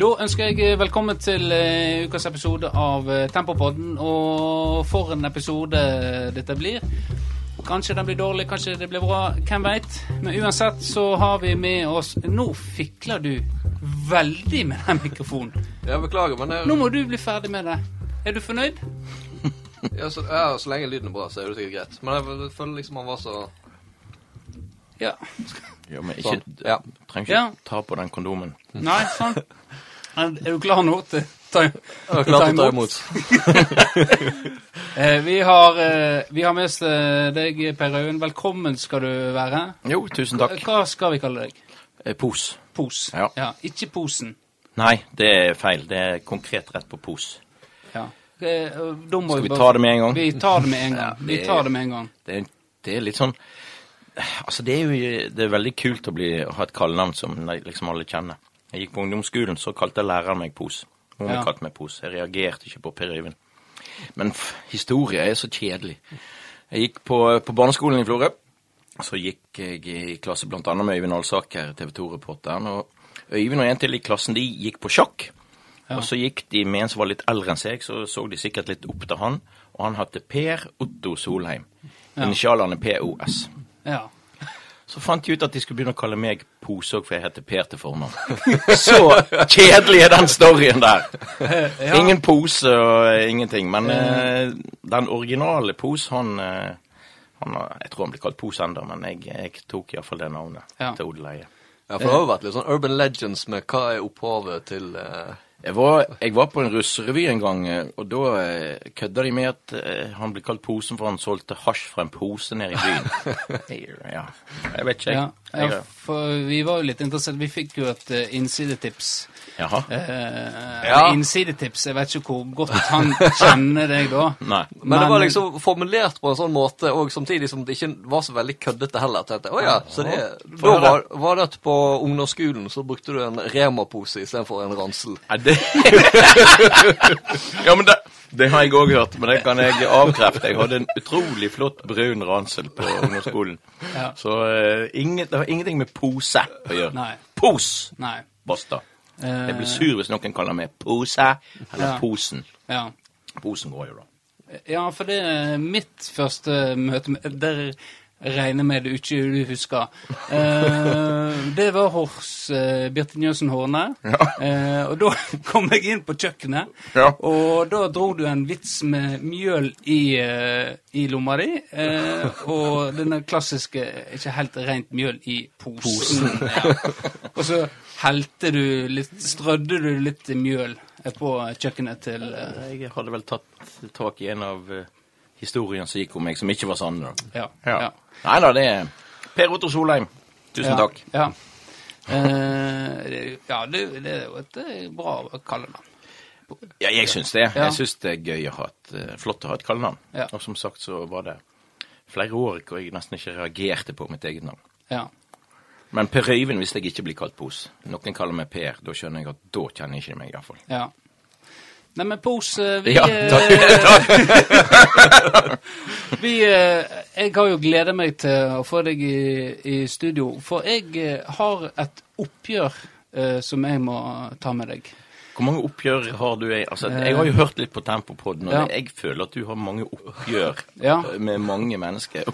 Da ønsker jeg velkommen til eh, ukas episode av eh, Tempopodden. Og for en episode dette blir. Kanskje den blir dårlig, kanskje det blir bra. Hvem veit? Men uansett så har vi med oss Nå fikler du veldig med den mikrofonen. Jeg beklager, men Nå må du bli ferdig med det. Er du fornøyd? ja, så, ja, så lenge lyden er bra, så er det sikkert greit. Men jeg føler liksom han var så Ja. Ja, men ikke, Sånn, ja. trenger ikke Ja. ta på den kondomen. Nei, sånn. Er du klar nå til ta, Jeg er klar til å ta imot. Eh, vi, har, eh, vi har med oss eh, deg, Per Øyvind. Velkommen skal du være. Jo, tusen takk. Hva skal vi kalle deg? Pos. Pos. Ja. Ikke posen. Nei, det er feil. Det er konkret rett på pos. Ja. Da må Skal vi bare- ta det med en gang? Vi tar det med en gang. Ja, Vi tar det med en gang. Det er, det er litt sånn Altså, det er jo det er veldig kult å bli, ha et kallenavn som liksom alle kjenner. Jeg gikk på ungdomsskolen, så kalte læreren meg Pos. Hun Ja. kalte meg Pos. Jeg reagerte ikke på Per Øyvind. Men historie er så kjedelig. Jeg gikk på, på barneskolen i Florø. Så gikk jeg i klasse annet med Øyvind Alsaker, TV 2-reporteren. Og Øyvind og en til i klassen de gikk på sjakk. Og så gikk de med en som var litt eldre enn seg, så så de sikkert litt opp til han. Og han het Per Otto Solheim. Initialene POS. Ja. Så fant de ut at de skulle begynne å kalle meg Pose òg, for jeg heter Per til fornavn. Så kjedelig er den storyen der. ja. Ingen pose og eh, ingenting. Men eh, den originale Pose, han, eh, han Jeg tror han blir kalt Pose ennå, men jeg, jeg tok iallfall det navnet Ja. til odeleie. Ja, for det har jo vært litt sånn urban legends med hva er opphavet til eh, Jeg var, jeg var på en russerevy en gang, eh, og da eh, kødda de med at eh, han ble kalt Posen for han solgte hasj fra en pose nede i byen. ja, jeg vet ikke, jeg. ja, for vi var jo litt interessert. Vi fikk jo et uh, innsidetips. Jaha. Eh, Ja. Innsidetips. Jeg vet ikke hvor godt han kjenner deg da. Nei. Men, det var liksom formulert på en sånn måte, og samtidig som det ikke var så veldig køddete heller. Tenkte, å ja, så det, da var, var det at på ungdomsskolen så brukte du en Rema-pose istedenfor en ransel. Er det Ja, men det, det har jeg òg hørt, men det kan jeg avkrefte. Jeg hadde en utrolig flott brun ransel på ungdomsskolen. Ja. Så uh, ingen, det har ingenting med pose å gjøre. Nei. Pos! Nei. Basta. Eh, Jeg blir sur hvis noen kaller meg pose eller Ja. Posen. Ja. Posen går jo, da. Ja, for det er mitt første møte med Der regner med du ikke du husker. Eh, det var hos eh, Birte Njøsen Horne. Eh, og da kom jeg inn på kjøkkenet, Ja. og da dro du en vits med mjøl i, eh, i lomma di. eh, og denne klassiske ikke helt rent mjøl i posen. posen. Ja. Og så helte du litt Strødde du litt mjøl på kjøkkenet til eh, Jeg hadde vel tatt tak i en av historiene som gikk om meg, som ikke var sanne. Ja. Ja. ja. Nei da, det er Per Otto Solheim. Tusen ja, takk. Ja. Eh, ja, det, det er jo et eh, bra kallenavn. Ja, jeg syns det. Ja. Jeg syns det er gøy å ha et, eh, flott å ha et kallenavn. Ja. Og som sagt så var det flere år hvor jeg nesten ikke reagerte på mitt eget navn. Ja. Men Per Øyvind hvis jeg ikke blir kalt Pos. Noen kaller meg Per, da skjønner jeg at da kjenner jeg ikke meg iallfall. ja. Nei, men Pos, eh, vi, Ja, takk. vi eh, Jeg har jo gleda meg til å få deg i, i studio, for jeg eh, har et oppgjør eh, som jeg må ta med deg. Hvor mange oppgjør har du? Altså, jeg har jo hørt litt på Tempopodden, og Ja. jeg føler at du har mange oppgjør Ja. eh, med mange mennesker.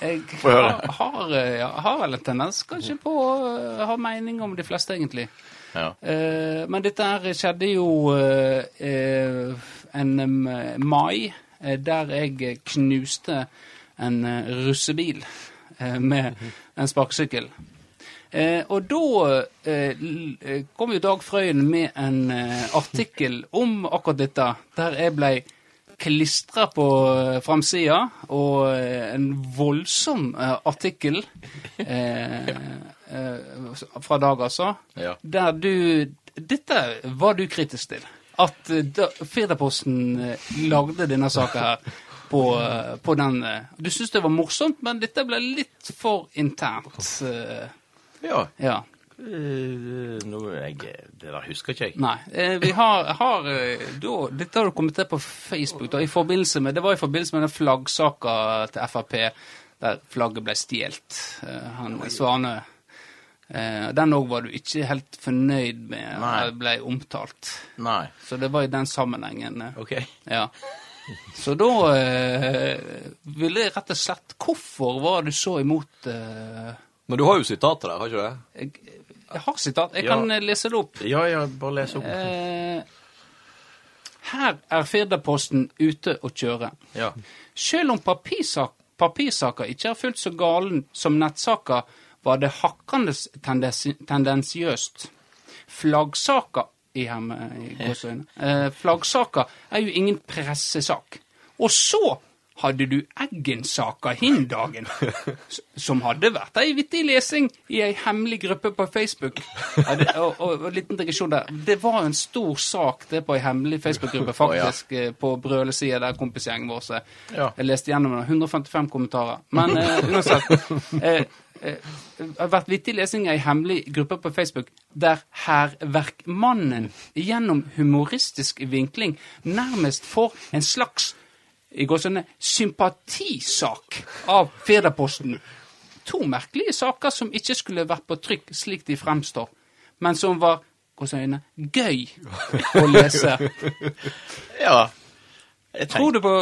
Jeg har, har, eh, ja, har vel en tendens kanskje på å ha mening om de fleste, egentlig. Ja. Eh, men dette her skjedde jo eh, eh, en mai, der jeg knuste en russebil med en sparkesykkel. Eh, og da kom jo Dag Frøyen med en artikkel om akkurat dette, der jeg ble klistra på eh, framsida, og eh, en voldsom eh, artikkel fra Dag, altså, Ja. der du Dette var du kritisk til. At Firdaposten lagde denne saka her på, på den Du syntes det var morsomt, men dette ble litt for internt. ja. ja. Eh, nå, jeg, det der husker ikke jeg. Nei. Eh, vi har, har eh, da, Dette har du kommet til på Facebook. Da, i med, Det var i forbindelse med den flaggsaka til Frp, der flagget ble stjålet. Eh, han Svane Eh, den òg var du ikke helt fornøyd med Nei. Det ble omtalt. Nei. Så det var i den sammenhengen. eh, OK. Ja. Så da eh, ville jeg rett og slett Hvorfor var du så imot Men du har jo sitatet der, har ikke du det? jeg, jeg har sitat. Jeg kan eh, lese det opp. Ja, ja, bare les opp. Eh, her er Firdaposten ute å kjøre. Ja. Selv om papirsak, papirsaker ikke er fullt så galen som nettsaker, var det hakkende tendensi, tendensiøst. Flaggsaker i hem, i. Eh, flaggsaker er jo ingen pressesak. Og så hadde du Eggen-saka hin dagen, som hadde vært ei vittig lesing i ei hemmelig gruppe på Facebook. Ja, det, og, og, og liten digresjon der. Det var en stor sak det på ei hemmelig Facebook-gruppe, faktisk, eh, på brølesida der kompisgjengen vår. så Ja. Jeg leste gjennom den. 155 kommentarer. Men eh, uansett. Eh, eh, har vært vittig lesing i ei hemmelig gruppe på Facebook der hærverkmannen gjennom humoristisk vinkling nærmest får en slags i går sånne sympatisak av Federposten. To merkelige saker som ikke skulle vært på trykk slik de fremstår, men som var gåseøyne, gøy å lese. ja. Jeg Tror du på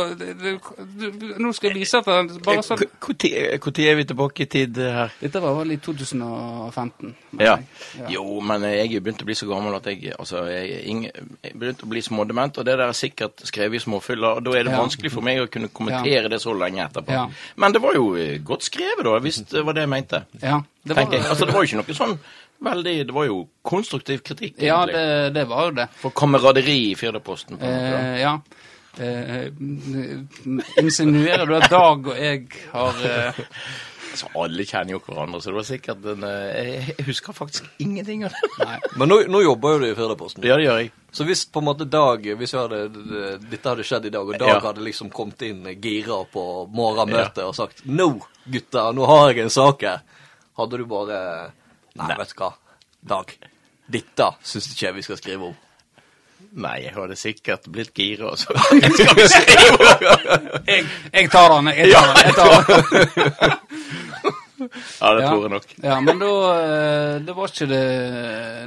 Nå skal jeg vise at det bare sånn Når er vi tilbake i tid eh, her? Dette var vel i 2015. Ja. Ja. Jo, men jeg er begynt å bli så gammel at jeg altså, jeg, er begynt å bli smådement, og det der er sikkert skrevet i småfyller, og da er det Ja. vanskelig for meg å kunne kommentere det så lenge etterpå. Ja. Men det var jo eh, godt skrevet, da, hvis det var det jeg mente. Ja, det var, jeg. Altså, det var jo ikke noe sånn veldig Det var jo konstruktiv kritikk, ja det, det var jo det. For kameraderi i Firdaposten. Eh, ja. Eh, insinuerer du at Dag og jeg har eh, Så alle kjenner jo hverandre, så det var sikkert en eh, Jeg husker faktisk ingenting av det. Nei. Men nå, nå jobber jo du i Firdaposten. Ja, det gjør jeg. Så hvis på en måte Dag Hvis jeg hadde, dette hadde skjedd i dag, og Dag Ja. hadde liksom kommet inn gira på morgenmøtet og sagt 'Nå, gutta, nå har jeg en sak her', hadde du bare Nei, Nei. vet du hva, Dag. Dette syns ikke jeg vi skal skrive om. Nei, jeg hadde sikkert blitt gira, og så skal vi skrive Jeg, jeg tar den, jeg tar den. Jeg tar den. Ja, det Ja. tror jeg nok. Ja, men da eh, Det var ikke det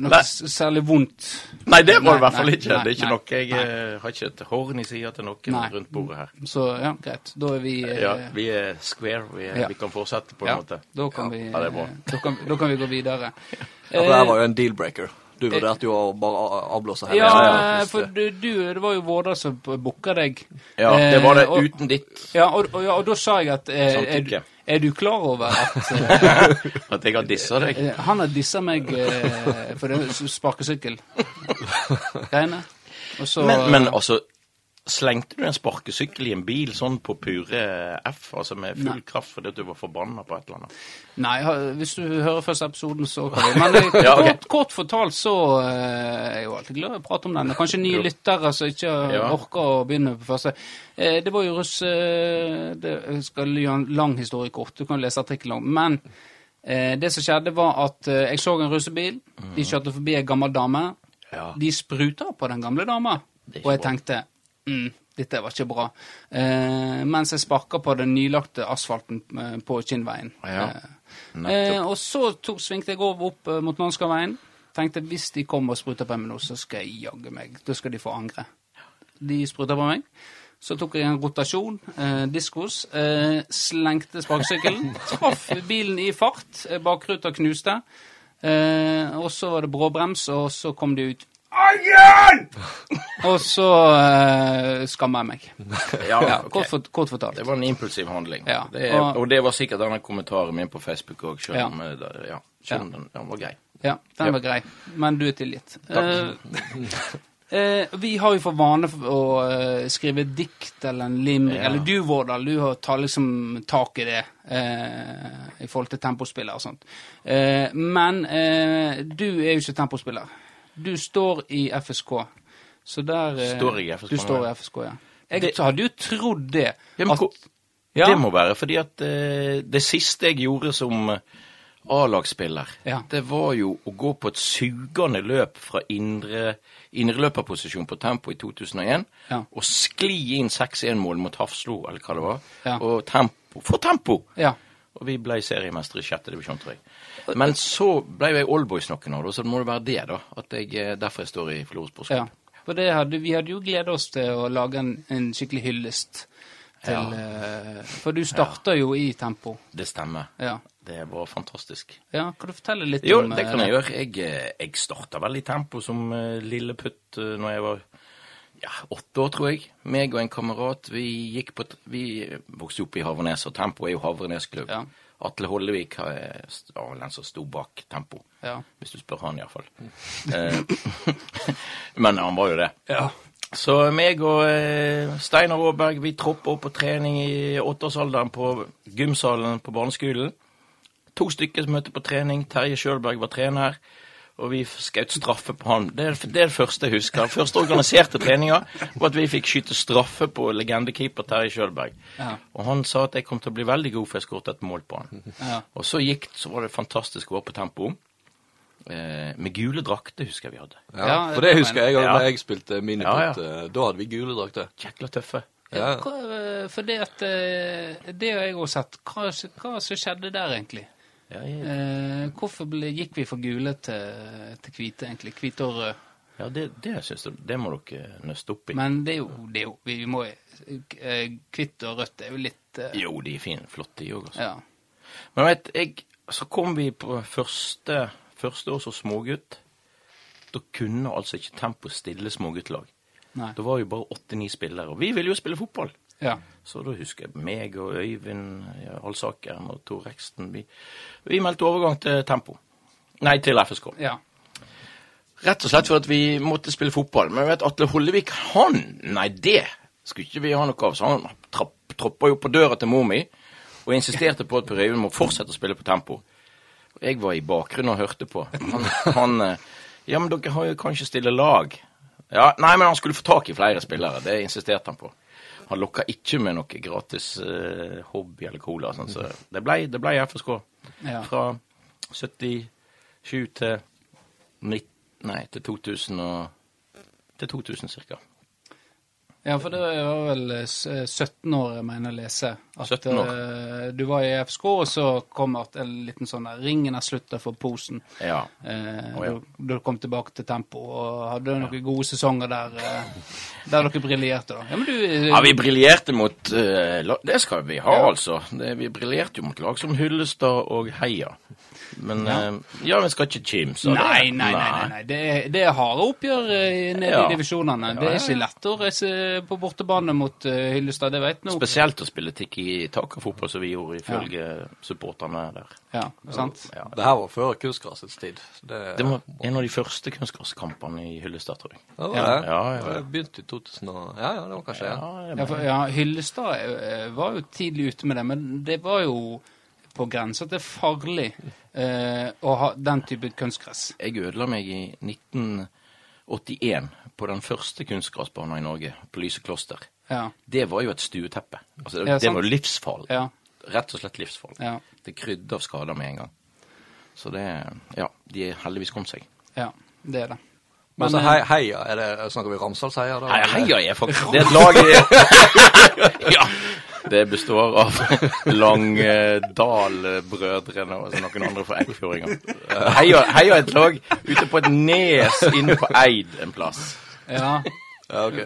noe Nei. særlig vondt. Nei, det var det i hvert fall ikke. nei, det er ikke nei, noe Jeg nei. eh, har ikke et horn i sida til noen Nei. rundt bordet her. Så ja, greit. Da er vi eh, Ja, vi er square. Vi, er, Ja. vi kan fortsette på en ja, måte. Da kan vi Ja, det er bra. eh, da kan, da kan vi gå videre. Ja, for det her var jo en deal-breaker. Du vurderte jo å bare avblåse hele Ja, greia. for du, du Det var jo Vårdal som booka deg. Ja, det var det Eh, og- uten ditt Ja, og, og, ja, og da sa jeg at eh, er, du- er du klar over at eh, at jeg har dissa deg. eh, han har dissa meg eh, for det sparkesykkel-greiene? Og Men, men altså, slengte du en sparkesykkel i en bil sånn på pure F, altså med full Nei. kraft fordi du var forbanna på et eller annet? Nei, hvis du hører første episoden, så kan. Men Ja, okay. kort, kort fortalt så eh, er jeg jo alltid glad i å prate om den. Kanskje nye lyttere som ikke Ja. orker å begynne på første. Eh, Det var jo russ... eh, Det jeg skal gjøre en lang historie kort. Du kan lese artikkelen om. Men det som skjedde, var at jeg så en russebil. De kjørte forbi ei gammel dame. Ja. De spruta på den gamle dama. Og jeg bra. tenkte mm, dette var ikke bra. Eh, mens jeg sparka på den nylagte asfalten eh, på Kinnveien. Ja, Eh. Eh, og så tok, svingte jeg over opp eh, mot Nanskaveien. Tenkte hvis de kommer og spruter på meg nå, så skal jeg jaggu meg. Da skal de få angre. De spruta på meg. Så tok jeg en rotasjon, eh, diskos, eh, slengte sparkesykkelen, traff bilen i fart, bakruta knuste. Eh, og så var det bråbrems, og så kom de ut Aggen! Og så uh, skamma jeg meg. Ja, Ja, kort, for, kort fortalt. Det var en impulsiv handling. Ja, Det er, og- og det var sikkert denne kommentaren min på Facebook òg, sjøl Ja. om, eh, det- ja, den, den var grei. Ja, den Ja. var grei. Men du er tilgitt. Eh, eh, vi har jo for vane å eh, skrive dikt eller en limring. Ja. Eller du, Vårdal, du har tatt liksom tak i det eh, i forhold til tempospiller og sånt. Eh, men eh, du er jo ikke tempospiller. Du står i FSK. Så der eh, Står i FSK Du står i FSK, ja. Jeg Det- hadde jo trodd det. Ja, at- ja, Det må være fordi at uh, det siste jeg gjorde som eh, A-lagsspiller, Ja. det var jo å gå på et sugende løp fra indre, indreløperposisjon på tempo i 2001, Ja. og skli inn 6-1-mål mot Hafslo, eller hva det var, og tempo, få tempo! ja. Og vi ble seriemestere i sjette divisjon, tror jeg. Men så ble jeg Allboys noen år, så det må det være det, da. At jeg, eh, derfor jeg står i Florø Ja. For det hadde, vi hadde jo gleda oss til å lage en, en skikkelig hyllest til Ja. eh, For du starta jo i Tempo. Det stemmer. Ja. Det var fantastisk. ja. Kan du fortelle litt Jo, om det kan eh, jeg gjøre. Jeg, jeg starta vel i tempo som lilleputt lille putt når jeg var ja, åtte år, tror jeg. Meg og en kamerat, vi gikk på Vi vokste opp i Havrenes, og Tempo er jo Havrenes-klubb. Ja. Atle Hollevik var vel den som sto bak Tempo. Ja. Hvis du spør han, iallfall. Eh, Men han var jo det. Ja. Så meg og eh, Steinar Aaberg vi troppa opp på trening i åtteårsalderen på gymsalen på barneskolen. To stykker som møtte på trening. Terje Sjølberg var trener. Og vi skjøt straffe på han. Det er, det er det første jeg husker. Den første organiserte treninga var at vi fikk skyte straffe på legendekeeper Terje Sjølberg. Ja. Og han sa at jeg kom til å bli veldig god, for jeg skåret et mål på han. Ja. Og så gikk, så var det fantastisk å være på tempo. Eh, med gule drakter husker jeg vi hadde. Ja, for det husker jeg òg da jeg spilte miniputt. Ja, eh, Da hadde vi gule drakter. Jækla tøffe. Ja. Hva, eh, for det at Det har jeg også sett. Hva, hva som skjedde der, egentlig? Ja, jeg, Eh, hvorfor ble, gikk vi fra gule til, til hvite, egentlig? Hvite og rød. ja det, det syns jeg Det må dere nøste opp i. Men det er jo, det er jo Vi må eh, Hvitt og rødt er jo litt eh, Jo, de er fine. Flotte, de òg. Altså. Ja. Men vet jeg, så kom vi på første, første år som smågutt. Da kunne altså ikke Tempo stille småguttlag. Da var jo bare åtte-ni spillere. Og vi ville jo spille fotball. Ja. Så da husker jeg meg og Øyvind ja, Alsakeren og Tor Reksten. Vi, vi meldte overgang til Tempo. Nei, til FSK. ja. Rett og slett for at vi måtte spille fotball. Men vet Atle Hollevik, han Nei, det skulle ikke vi ha noe av. Så han troppa jo på døra til mor mi og insisterte på at Per Øyvind må fortsette å spille på tempo. Og jeg var i bakgrunnen og hørte på. Han, han eh, Ja, men dere har jo kanskje stille lag? Ja, Nei, men han skulle få tak i flere spillere. Det insisterte han på. Han lokka ikke med noe gratis eh, hobby eller cola. Sånn, så det ble, det ble FSK. Ja. Fra 77 til 90, Nei, til 2000 og Til 2000 cirka. Ja, for det var vel eh, 17 år, jeg mener lese. At 17 år. Uh, du var i FSK, og så kom at en liten sånn der Ringen er slutta for posen. Ja. Uh, oh, ja. da du kom tilbake til tempo, og hadde noen gode sesonger der uh, der dere briljerte, da. Ja, men du Ja, vi briljerte mot Det skal vi ha, Ja. altså. Det, vi briljerte jo mot lag som Hyllestad og Heia. Men Ja. ja, ja vi skal ikke kimse av det. Nei, nei, nei. nei. Det, er, det er harde oppgjør nede Ja. i divisjonene. Det er ikke lett å reise på bortebane mot Hyllestad, det vet nå. Spesielt å spille tikki-taka-fotball som vi gjorde, ifølge supporterne der. Ja, sant? Ja. Det her var før kunstgrassets tid. Det, Det var en av de første kunstgrasskampene i Hyllestad, tror jeg. Ja, var Ja. det? Ja, ja, ja. Det begynte i 2000 og Ja, ja, det var kanskje ja. Ja, Ja, for, ja, Hyllestad eh, var jo tidlig ute med det, men det var jo på grensa til farlig eh, å ha den type kunstgress. Jeg ødela meg i 1981 på den første kunstgressbanen i Norge, på Lyse kloster. Ja, Det var jo et stueteppe. Altså, det, Ja, det var jo livsfarlig. ja, Rett og slett livsfarlig. ja. Det krydde av skader med en gang. Så det Ja, de er heldigvis kommet seg. ja det er det. Men så eh, hei, Heia, er det, snakker vi Ramsdalsheia da? Nei, Heia er faktisk Det er et lag i Ja. Det består av Langdal-brødrene og noen andre fra Eikfjordinger. Heia, Heia et lag ute på et nes inne på Eid en plass. Ja. Ja, ok.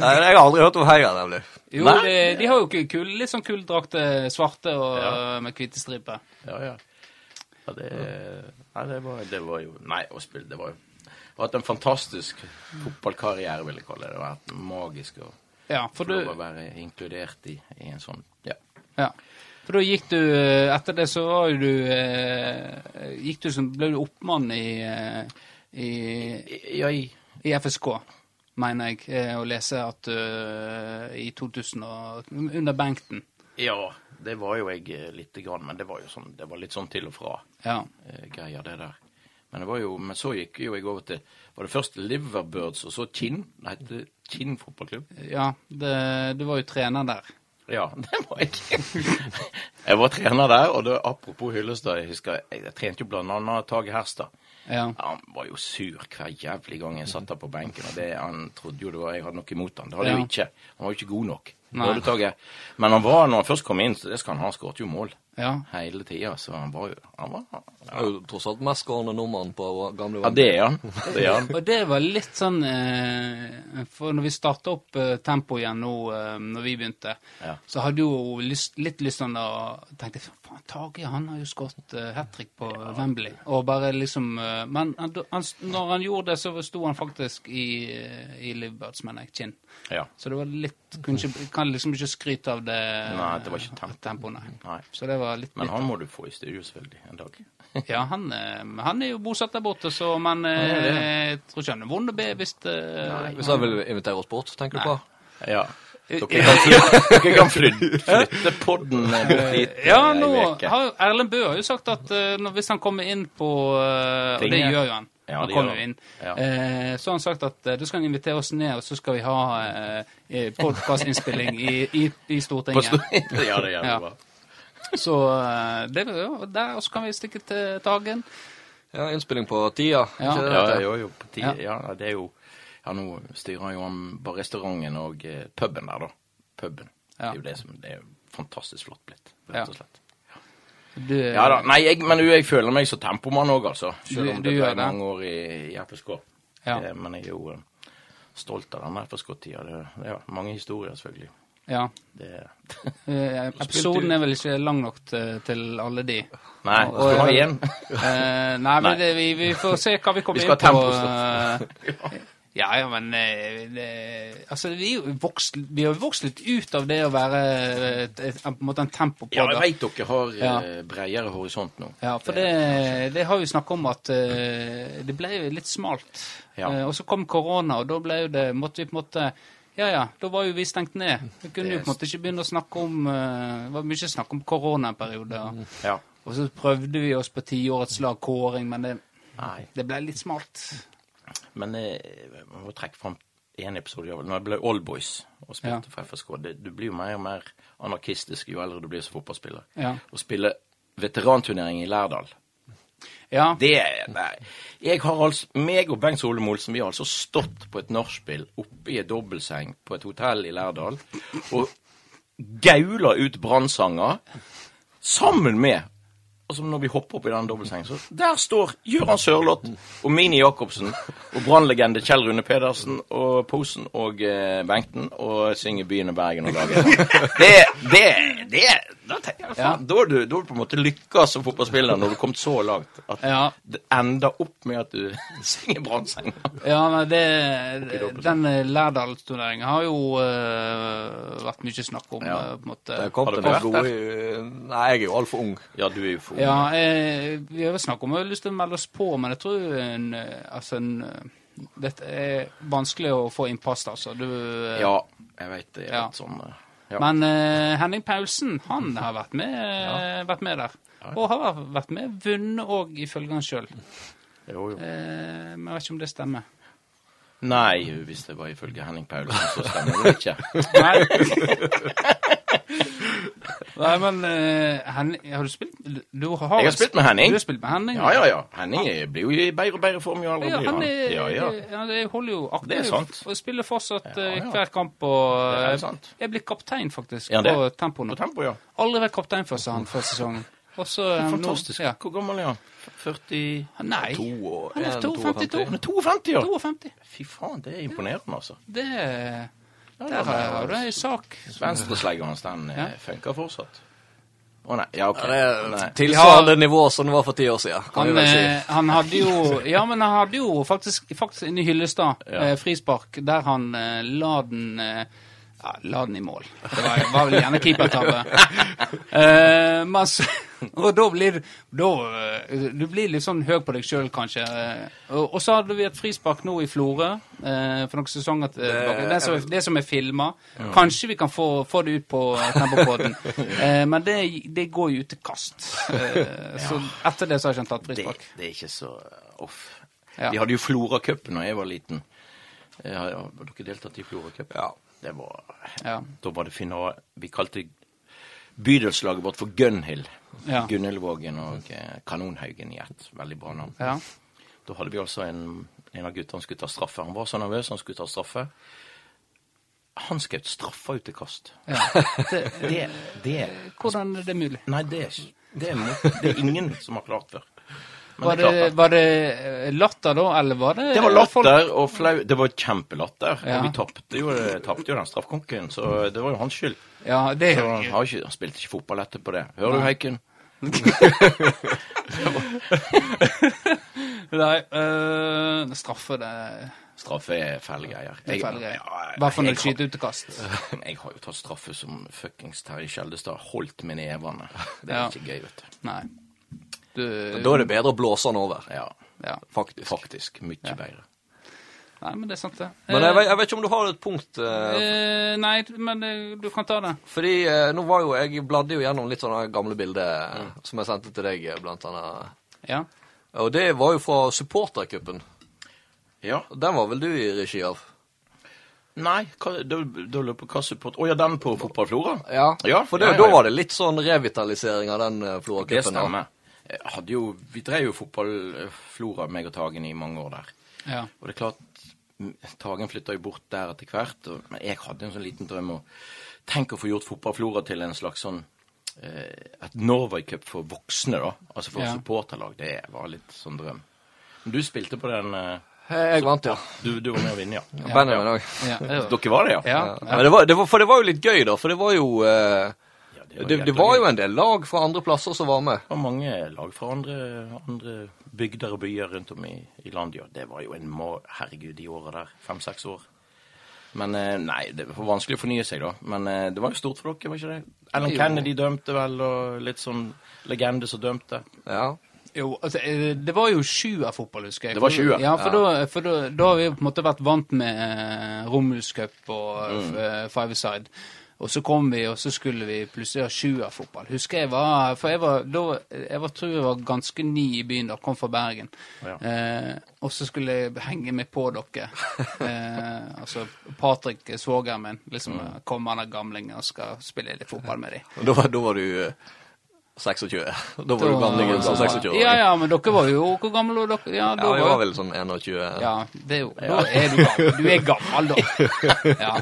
Nei, jeg har aldri hørt om Heia, nemlig. Jo, det, de har jo ikke kul, litt sånn kul eh, svarte og Ja. med hvite striper. Ja, ja. ja det, nei, det var, det var jo Nei, å spille Det var jo har hatt en fantastisk fotballkarriere, vil jeg kalle det. Det har vært magisk å Ja, få du lov å være inkludert i, i en sånn Ja. Ja. For da gikk du eh, Etter det så var du eh, Gikk du som Ble du oppmann i, eh, i, i, i FSK, mener jeg, eh, å lese at eh, i 2000 og Under Bengten. Ja, det var jo jeg eh, lite grann, men det var jo sånn, det var litt sånn til og fra Ja. eh, greier, det der. Men, det var jo, men så gikk jo jeg over til Var det først Liverbirds og så Kinn? Det heter Kinn fotballklubb. ja det, du var jo trener der. Ja, det må jeg. jeg var trener der, og det, apropos Hyllestad, jeg husker jeg, jeg trente jo blant annet Tage Herstad. Ja. Ja, Han var jo sur hver jævlig gang jeg satt der på benken. og det, Han trodde jo det var jeg hadde noe imot han. Det hadde jeg Ja. jo ikke. Han var jo ikke god nok. Men han var, når han først kom inn, så det skal han ha, skåret jo mål Ja. hele tida. Så han var jo han var, er jo tross alt mest skårende nordmann på gamle Ja, det er han. Det er han. Og det var litt sånn eh, For når vi starta opp eh, tempo igjen nå, eh, når vi begynte, Ja. så hadde jo lyst, litt lyst sånn å tenkte faen, Tage han har jo skåret eh, hat trick på Wembley. Og bare liksom eh, Men han, han, når han gjorde det, så sto han faktisk i, eh, i Livebirds, mener jeg, Kinn. Ja. Så det var litt kunne ikke, Kan liksom ikke skryte av det Nei, det var ikke tempo. tempo, nei. Nei. Så det var litt Men han må du få i studio, selvfølgelig, en dag. Ja, han, eh, han er jo bosatt der borte, så Men ja, eh, jeg tror ikke han er vond å be hvis det Hvis han vil invitere oss bort, tenker du på? Ja. Dere kan flytte, dere kan flytte, flytte podden hit. eh, Ja, nå har Erlend Bøe har jo sagt at eh, når, hvis han kommer inn på eh, Og det gjør jo han. Ja, han kommer jo inn. Ja. Eh, så har han sagt at eh, da skal han invitere oss ned, og så skal vi ha eh, podkastinnspilling i, i, i På Stortinget. Ja, det gjør Ja. det bra. Så eh, det var jo der, og så kan vi stikke til Tagen. Ja, innspilling på tida. Ja. det Ja, jo, jo, på tida. Ja. Ja, det er jo Ja, nå styrer jo han bare restauranten og eh, puben der, da. Puben. Det er jo det som Det er fantastisk flott blitt, Ja. rett og slett. Du, Ja da. Nei, jeg, men jeg føler meg som tempomann òg, altså. Selv om du det er mange år i, i FSK. Ja. Eh, Men jeg er jo eh, stolt av den FSK-tida. Det, det er mange historier, selvfølgelig. Ja. Det Eh, episoden er vel ikke lang nok til, til alle de. Nei, Og- du ha igjen? Uh, nei, men det, vi, vi får se hva vi kommer Vi skal ha på. tempo, eh, ja, ja, men eh, det, Altså, vi, er jo vokst, vi har vokst litt ut av det å være et, et, på en måte en tempo på det. Ja, jeg veit dere har Ja. eh, bredere horisont nå. Ja, for det, det har vi snakka om at eh, det ble litt smalt. Ja. Eh, og så kom korona, og da ble jo det Måtte vi på en måte Ja ja, da var jo vi stengt ned. Vi kunne jo på en måte ikke begynne å snakke om eh, Det var mye snakk om korona-periode. og- Ja. Og så prøvde vi oss på tiårets lag kåring, men det, det ble litt smalt. Men vi jeg må trekke fram én episode. ja, Når jeg ble Allboys og spilte Ja. for FSK det, Du blir jo mer og mer anarkistisk jo eldre du blir som fotballspiller. Ja. Å spille veteranturnering i Lærdal Ja. Det Nei. Jeg har altså Meg og Bengt Solem Olsen vi har altså stått på et nachspiel oppe i et dobbeltseng på et hotell i Lærdal og gaula ut brannsanger sammen med Altså Når vi hopper opp i den dobbeltsengen, så der står Gøran Sørloth og Mini Jacobsen og brannlegende Kjell Rune Pedersen og Posen og eh, Bengten og synger 'Byen og Bergen' og lager Det, det, det Da tenker jeg, faen, da har du, da har du på en måte lykkes som fotballspiller når du har kommet så langt at Ja. det ender opp med at du synger Brannsenga. Ja, men det, den eh, Lærdalsturneringen har jo eh, vært mye snakk om. Ja. eh, på en måte. Det kom Har til du vært i Nei, jeg er jo altfor ung. Ja, du er jo for Ja, eh, vi har vel snakk om vi har lyst til å melde oss på, men jeg tror en, eh, altså en, eh, dette er vanskelig å få innpass, altså. Du, eh, Ja, jeg veit det er Ja. litt sånn eh, ja. Men uh, Henning Paulsen, han har vært med, ja. vært med der. Og har vært med, vunnet òg, ifølge han sjøl. Jo, jo. Eh, men jeg vet ikke om det stemmer. Nei, hvis det var ifølge Henning Paulsen, så stemmer det ikke. Nei. Nei, men uh, Henning Har du spilt du har, Jeg har spilt med Henning. Du har spilt med Henning? Ja, ja, ja. Henning er- blir jo i bedre og bedre form jo eldre Ja, blir han han. er, Ja, ja. ja, holder jo aktivt. Det er sant. Og spiller fortsatt Ja, eh, ja. hver kamp. Og Det er eh, sant. jeg blir kaptein, faktisk, Ja, det. på tempo nå. På tempo, ja. Aldri vært kaptein før, sa han før sesongen. Også, eh, Fantastisk. Nå, ja. Hvor gammel er han? 40 Nei, og han er 52. 52. Han er 52, ja. 52. Fy faen, det er imponerende, altså. Det Ja, Der har du ei sak. Venstreslegga hans, den eh, Ja. funker fortsatt. Å nei. Ja, OK. Ja, det er tilsvarende nivå som det var for ti år siden, kan vi Han, vel si. eh, han hadde jo Ja, men han hadde jo faktisk, faktisk inne i Hyllestad Ja. eh, frispark, der han eh, la den eh, ja, la den i mål. Det var, var vel gjerne keepertabbe. uh, men så- og da blir da, eh, Du blir litt sånn høy på deg sjøl, kanskje. Eh, Og, og så hadde vi et frispark nå i Florø uh, for noen sesonger tilbake. Det, som, det som er filma. Kanskje vi kan få, få det ut på Tempopodden. Eh, men det, det går jo ut til kast. Eh, Så etter det så har jeg ikke tatt frispark. det er ikke så uh, off. Ja. De hadde jo Floracupen da jeg var liten. Ja, ja, har dere deltatt i Floracup? Ja. Det var Ja. Da var det finale Vi kalte bydelslaget vårt for Gunhild. Ja. Gunhildvågen og eh, Kanonhaugen i ett. Veldig bra navn. Ja. Da hadde vi altså en, en av guttene som skulle ta straffe. Han var så nervøs han skulle ta straffe. Han skjøt straffa ut til kast. Ja. Det, Det, det hvordan er det mulig? Nei, det, det, må- det er ingen som har klart før. Var det det, var det eh, latter da, eller var det Det var latter og flau. Det var kjempelatter. Ja. Og vi tapte jo, tapte jo den straffekonken, så det var jo hans skyld. Ja, det Så er han, har ikke, han spilte ikke fotball etterpå det. Hører du, Heiken? Nei, øh, straffe det Straffe er fæle greier. er I hvert fall når du skyter utekast. Jeg har jo tatt straffe som fuckings Terje Skjeldestad holdt med nevene. Det er Ja. ikke gøy, vet du. Nei. Du, Da er det bedre å blåse den over. Ja, ja. Faktisk. faktisk. Mye bedre. Nei, men det er sant, det. Men jeg, vet- jeg vet ikke om du har et punkt eh, Eh, nei, men eh, du kan ta det. Fordi eh, nå var jo Jeg bladde jo gjennom litt sånne gamle bilder mm. som jeg sendte til deg, eh, blant annet. Ja. Og det var jo fra supportercupen. Ja. Den var vel du i regi av? Nei, hva, da, da lurer på hva support Å ja, den på Fotballflora? Ja, Ja, for det, ja, ja, da var det litt sånn revitalisering av den uh, Det Flora-cupen. da. Hadde jo, vi drev jo Fotballflora, meg og Tagen, i mange år der. ja. Og det er klart, Tagen flytta jo bort der etter hvert. Og, men jeg hadde en sånn liten drøm om Tenk å få gjort Fotballflora til en slags sånn eh, Et Norway Cup for voksne, da. Altså for Ja. supporterlag. Det var litt sånn drøm. Men du spilte på den eh, Jeg vant, ja. Du, du var med å vinne, ja. Benjamin òg. ja. ja. Dere var det, ja? ja. Ja. Men det var, det var, for det var jo litt gøy, da. For det var jo eh, Ja, det, det var jo en del lag fra andre plasser som var med. Det var mange lag fra andre, andre bygder og byer rundt om i, i landet. Ja. Det var jo en må... Herregud, de åra der. Fem-seks år. Men eh, nei, det var vanskelig å fornye seg, da. Men eh, det var jo stort for dere, var ikke det? Ellen Kennedy dømte vel, og litt sånn legende som dømte. Ja. Jo, altså, eh, det var jo sjuerfotball, husker jeg. Det var sju, Ja, for, da, for da, da har vi på en måte vært vant med eh, Romulus Cup og Mm. Five-a-side. Og så kom vi, og så skulle vi plutselig ha sjuerfotball. Husker jeg var For jeg var, da, jeg var, tror jeg var ganske ny i byen da, kom fra Bergen. Ja. Eh, og så skulle jeg henge meg på dere. Eh, altså Patrick, svogeren min, liksom Mm. kommer han gamlingen og skal spille litt fotball med dem. Og da, var- da var du eh, 26. Da var du gamlingen som 26 år. Ja, ja, men dere var jo Hvor gamle var dere? Ja, da Ja, vi var var vel sånn 21. Ja, det er jo, da er du gammel. Du er gammel, da. Ja.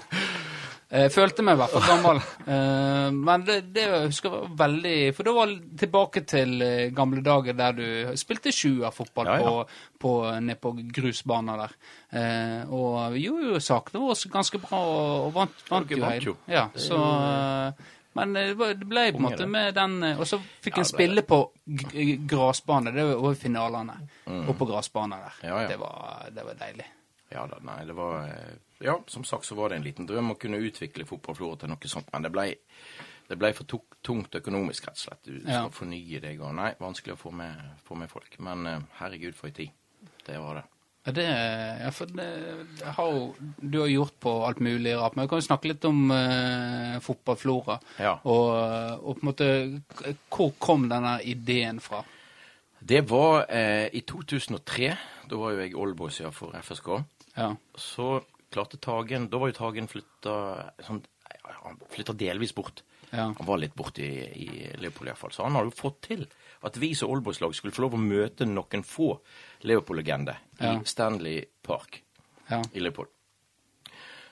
Jeg følte meg i hvert fall gammel. Eh, Men det, det jeg husker var veldig For da var tilbake til eh, gamle dager der du spilte sjuerfotball Ja, ja. på, på, ned på grusbaner der. Eh, Og jo, jo sakene også ganske bra og, vant, vant jo vant jo. Ja, så eh, men det var- ble på en måte med den eh, Og så fikk en spille på gressbane. Det var finalene. Og på gressbane der. Mm. Det, var, det var deilig. Ja da, nei, det var eh, Ja, som sagt så var det en liten drøm å kunne utvikle Fotballflora til noe sånt, men det ble, det ble for tungt økonomisk, rett og slett. Du Ja. skal fornye deg og Nei, vanskelig å få med, få med folk. Men eh, herregud, for ei tid. Det var det. Ja, det, ja, for det, det har jo du har gjort på alt mulig rart. Men vi kan jo snakke litt om eh, fotballflora. Ja. Og, og på en måte Hvor kom denne ideen fra? Det var eh, i 2003. Da var jo jeg oldboyser for FSK. Ja. Så klarte Tagen Da var jo Tagen flytta sånn, Han flytta delvis bort. Ja. Han var litt borte i, i Leopold iallfall. Så han hadde jo fått til at vi som oldboyslag skulle få lov å møte noen få Leopold-legender Ja. i Stanley Park ja. i Leopold.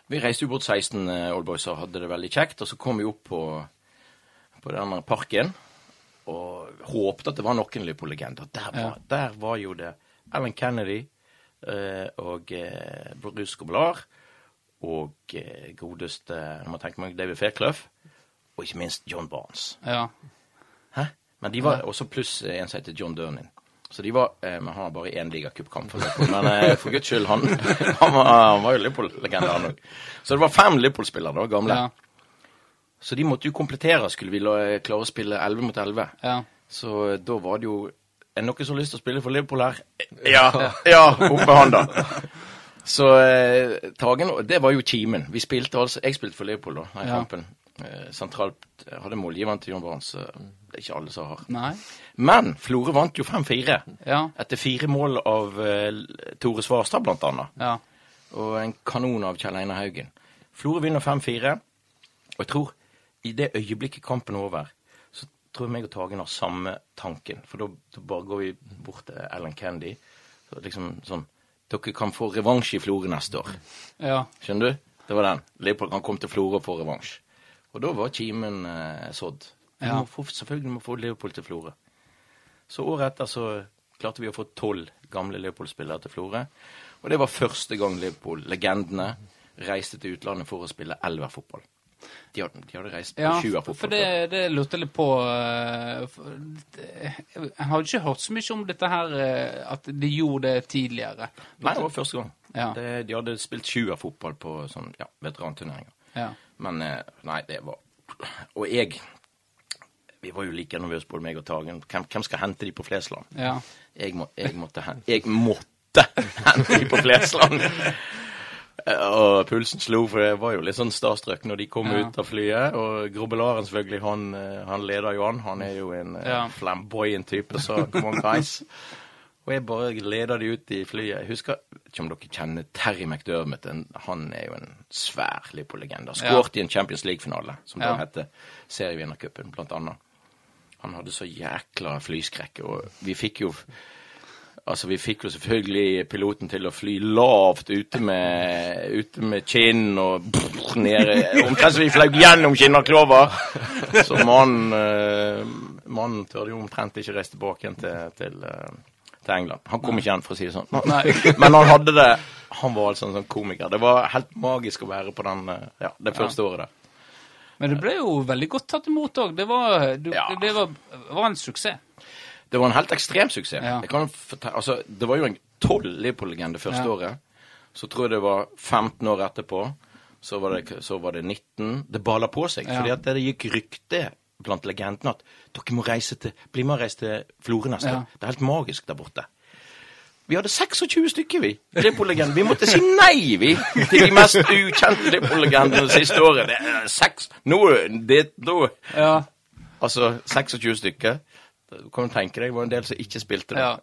Vi reiste jo bort 16 eh, oldboys og hadde det veldig kjekt. Og så kom vi opp på, på denne parken og håpte at det var noen Leopold-legender. Der, var- der var jo det Alan Kennedy og eh, Bruce Gobelar og eh, godeste jeg må tenke meg, David Fairclough. Og ikke minst John Barnes. ja. Hæ? Men de var også pluss eh, en som heter John Dernin. Så de var eh, har bare én ligacupkamp for Men eh, for guds skyld, han, han, var, han var jo Liverpool-legende, han òg. Så det var fem Liverpool-spillere, da, gamle. ja. Så de måtte jo komplettere, skulle vi la- klare å spille 11 mot 11. ja. Så eh, da var det jo Er det noen som har lyst til å spille for Liverpool her? Ja! Ja, opp med hånda. Så eh, Tagen Det var jo kimen. Vi spilte altså Jeg spilte for Liverpool da, i Ja. kampen. Eh, sentralt eh, hadde målgiveren til John Barnes. eh, Det er ikke alle som har. Nei. Men Florø vant jo 5-4. Ja. Etter fire mål av eh, Tore Svarstad, blant annet. Ja. Og en kanon av Kjell Einar Haugen. Florø vinner 5-4. Og jeg tror i det øyeblikket kampen er over, tror meg og Tagen har samme tanken. For da, bare går vi bort til Ellen Candy. Så liksom sånn Dere kan få revansj i Florø neste år. ja. Skjønner du? Det var den. Leopold kan komme til Florø og få revansj. Og da var kimen eh, sådd. Vi Ja. må få, selvfølgelig må få Leopold til Florø. Så året etter så klarte vi å få tolv gamle Leopold-spillere til Florø. Og det var første gang Leopold-legendene reiste til utlandet for å spille elverfotball. De hadde, de hadde reist på Ja, sjuerfotball. for det, det lurte jeg litt på eh, Jeg har ikke hørt så mye om dette her, eh, at de gjorde det tidligere. Nei, det var første gang. Ja. Det, de hadde spilt sjuerfotball på sånn, ja, veteranturneringer. Ja. Men eh, nei, det var Og jeg Vi var jo like nervøse, både meg og Tagen. Hvem, hvem skal hente de på Flesland? ja. Jeg, må, jeg måtte Jeg måtte hente de på Flesland! Og pulsen slo, for jeg var jo litt sånn starstruck når de kom Ja. ut av flyet. Og Grobelaren, selvfølgelig, han, eh, han leder jo an. Han er jo en eh, Ja. flamboyant type, så come on, guys. Og jeg bare leder de ut i flyet. Jeg husker ikke om dere kjenner Terry McDermott. Han er jo en svær Liverpool-legende. Skåret i en Champions League-finale, som Ja. da heter serievinnercupen, blant annet. Han hadde så jækla flyskrekk, og vi fikk jo Altså, vi fikk jo selvfølgelig piloten til å fly lavt ute med, ute med kinn og brr, nede Omtrent som vi fløy gjennom Kinnaklova. Så mannen uh, mannen tørde jo omtrent ikke reise tilbake igjen til, til, uh, til England. Han kom ikke igjen, for å si det sånn. Men han hadde det Han var altså en sånn komiker. Det var helt magisk å være på den, uh, ja, det første året der. Men det ble jo veldig godt tatt imot òg. Det, var, du, Ja. det var, var en suksess. Det var en helt ekstrem suksess. Ja. Altså, det var jo en tolv Liverpool-legende første Ja. året. Så tror jeg det var 15 år etterpå. Så var det, så var det 19. Det bala på seg. Ja. fordi det gikk rykte blant legendene at dere må reise til, bli med og reise til Florø neste Ja. Det er helt magisk der borte. Vi hadde 26 stykker, vi. Liverpool-legender. Vi måtte si nei, vi, til de mest ukjente Liverpool-legendene siste året. Det er seks Nå, det, da Ja. Altså 26 stykker. Du kan tenke deg, det var en del som ikke spilte det. Ja,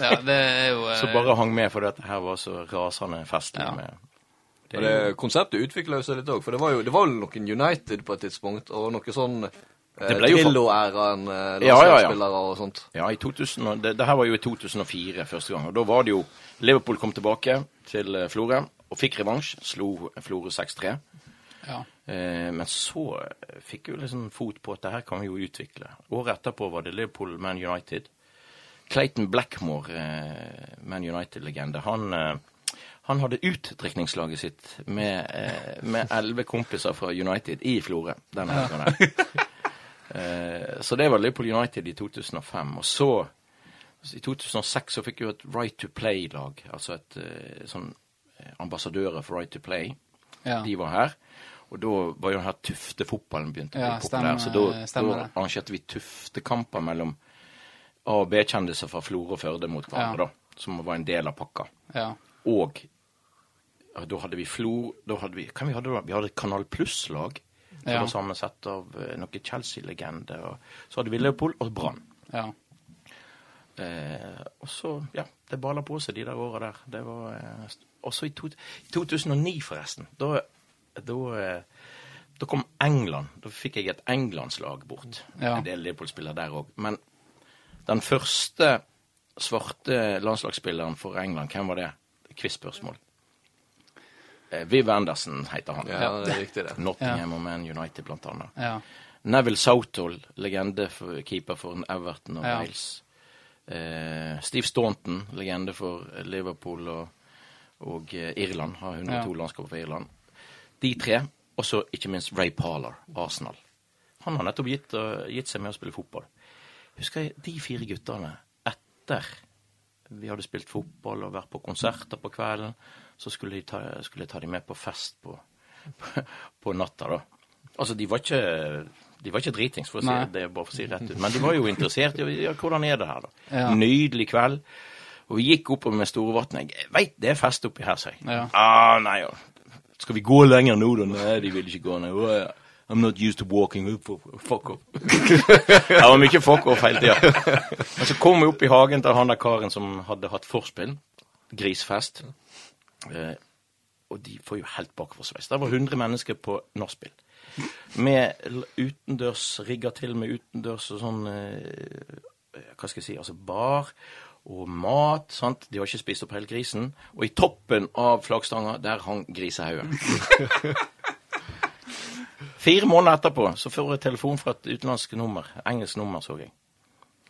ja det er jo eh, Så bare hang med fordi det her var så rasende festlig. Ja. med Og det konseptet utvikla seg litt òg, for det var jo det var noen United på et tidspunkt, og noe sånn eh, Det Drillo-æraen, eh, Ja, ja, ja. landslagsspillere og sånt. Ja, i 2000, det, det her var jo i 2004 første gang. Og da var det jo Liverpool kom tilbake til eh, Florø og fikk revansj. Slo Florø 6-3. Ja. Eh, men så fikk vi liksom fot på at det her kan vi jo utvikle. Året etterpå var det Liverpool Man United. Clayton Blackmore, eh, Man United-legende, han, eh, han hadde utdrikningslaget sitt med med elleve kompiser fra United i Florø. Den helgen der. Eh, så det var Liverpool United i 2005. Og så, i 2006, så fikk vi jo et Right to Play-lag. Altså et sånn ambassadører for Right to Play. Ja. De var her. Og da var jo den her Tufte-fotballen begynt å bli Ja, populær. Så da, arrangerte vi Tufte-kamper mellom A- og B-kjendiser fra Florø og Førde mot hverandre, Ja. da. Som var en del av pakka. ja. Og da hadde vi Flor Da hadde vi vi hadde? Vi hadde Kanal Pluss-lag. Som Ja. var sammensatt av eh, noen Chelsea-legender. Så hadde vi Leopold og Brann. ja. Eh, og så, ja, det bala på seg de der åra der. Det var eh, Også i, to, i 2009, forresten. Da, da, eh, da kom England. Da fikk jeg et englandslag bort. Ja. En del Liverpool-spillere der òg. Men den første svarte landslagsspilleren for England, hvem var det? Quiz-spørsmål. Eh, Viv Anderson heter han. Ja, det er riktig, det. Nottingham og Man United, blant annet. ja. Neville Southall, legende for keeper for Everton og Ja. Wales. Eh, Steve Staunton, legende for Liverpool og, og eh, Irland. Har 102 Ja. landskaper for Irland. De tre. Og så ikke minst Ray Parler, Arsenal. Han har nettopp gitt, eh, gitt seg med å spille fotball. Husker jeg de fire guttene etter vi hadde spilt fotball og vært på konserter på kvelden, så skulle, jeg ta, skulle jeg ta dem med på fest på, på natta, da. Altså, de var ikke de var ikke dritings, for å si Nei. det, bare for å si rett ut. Men de var jo interessert i ja, hvordan er det her, da. Ja. Nydelig kveld. Og vi gikk oppover med Storevatnet. Jeg veit det er fest oppi her, sa jeg. Ja. Ah, nei, ja. Skal vi gå lenger nå, da? Nei, de vil ikke gå ned. Oh, ja. I'm not used to walking. Fuck off. det var mye fuck off hele tida. Men så kom vi opp i hagen til han der karen som hadde hatt forspill. Grisfest. Eh, og de får jo helt bakoversveis. Det var 100 mennesker på nachspiel. Med utendørs, rigga til med utendørs og sånn eh, Hva skal jeg si, altså bar. Og mat. sant? De har ikke spist opp hele grisen. Og i toppen av flaggstanga, der hang grisehaugen. Fire måneder etterpå så får jeg telefon fra et utenlandsk nummer. Engelsk nummer, så jeg.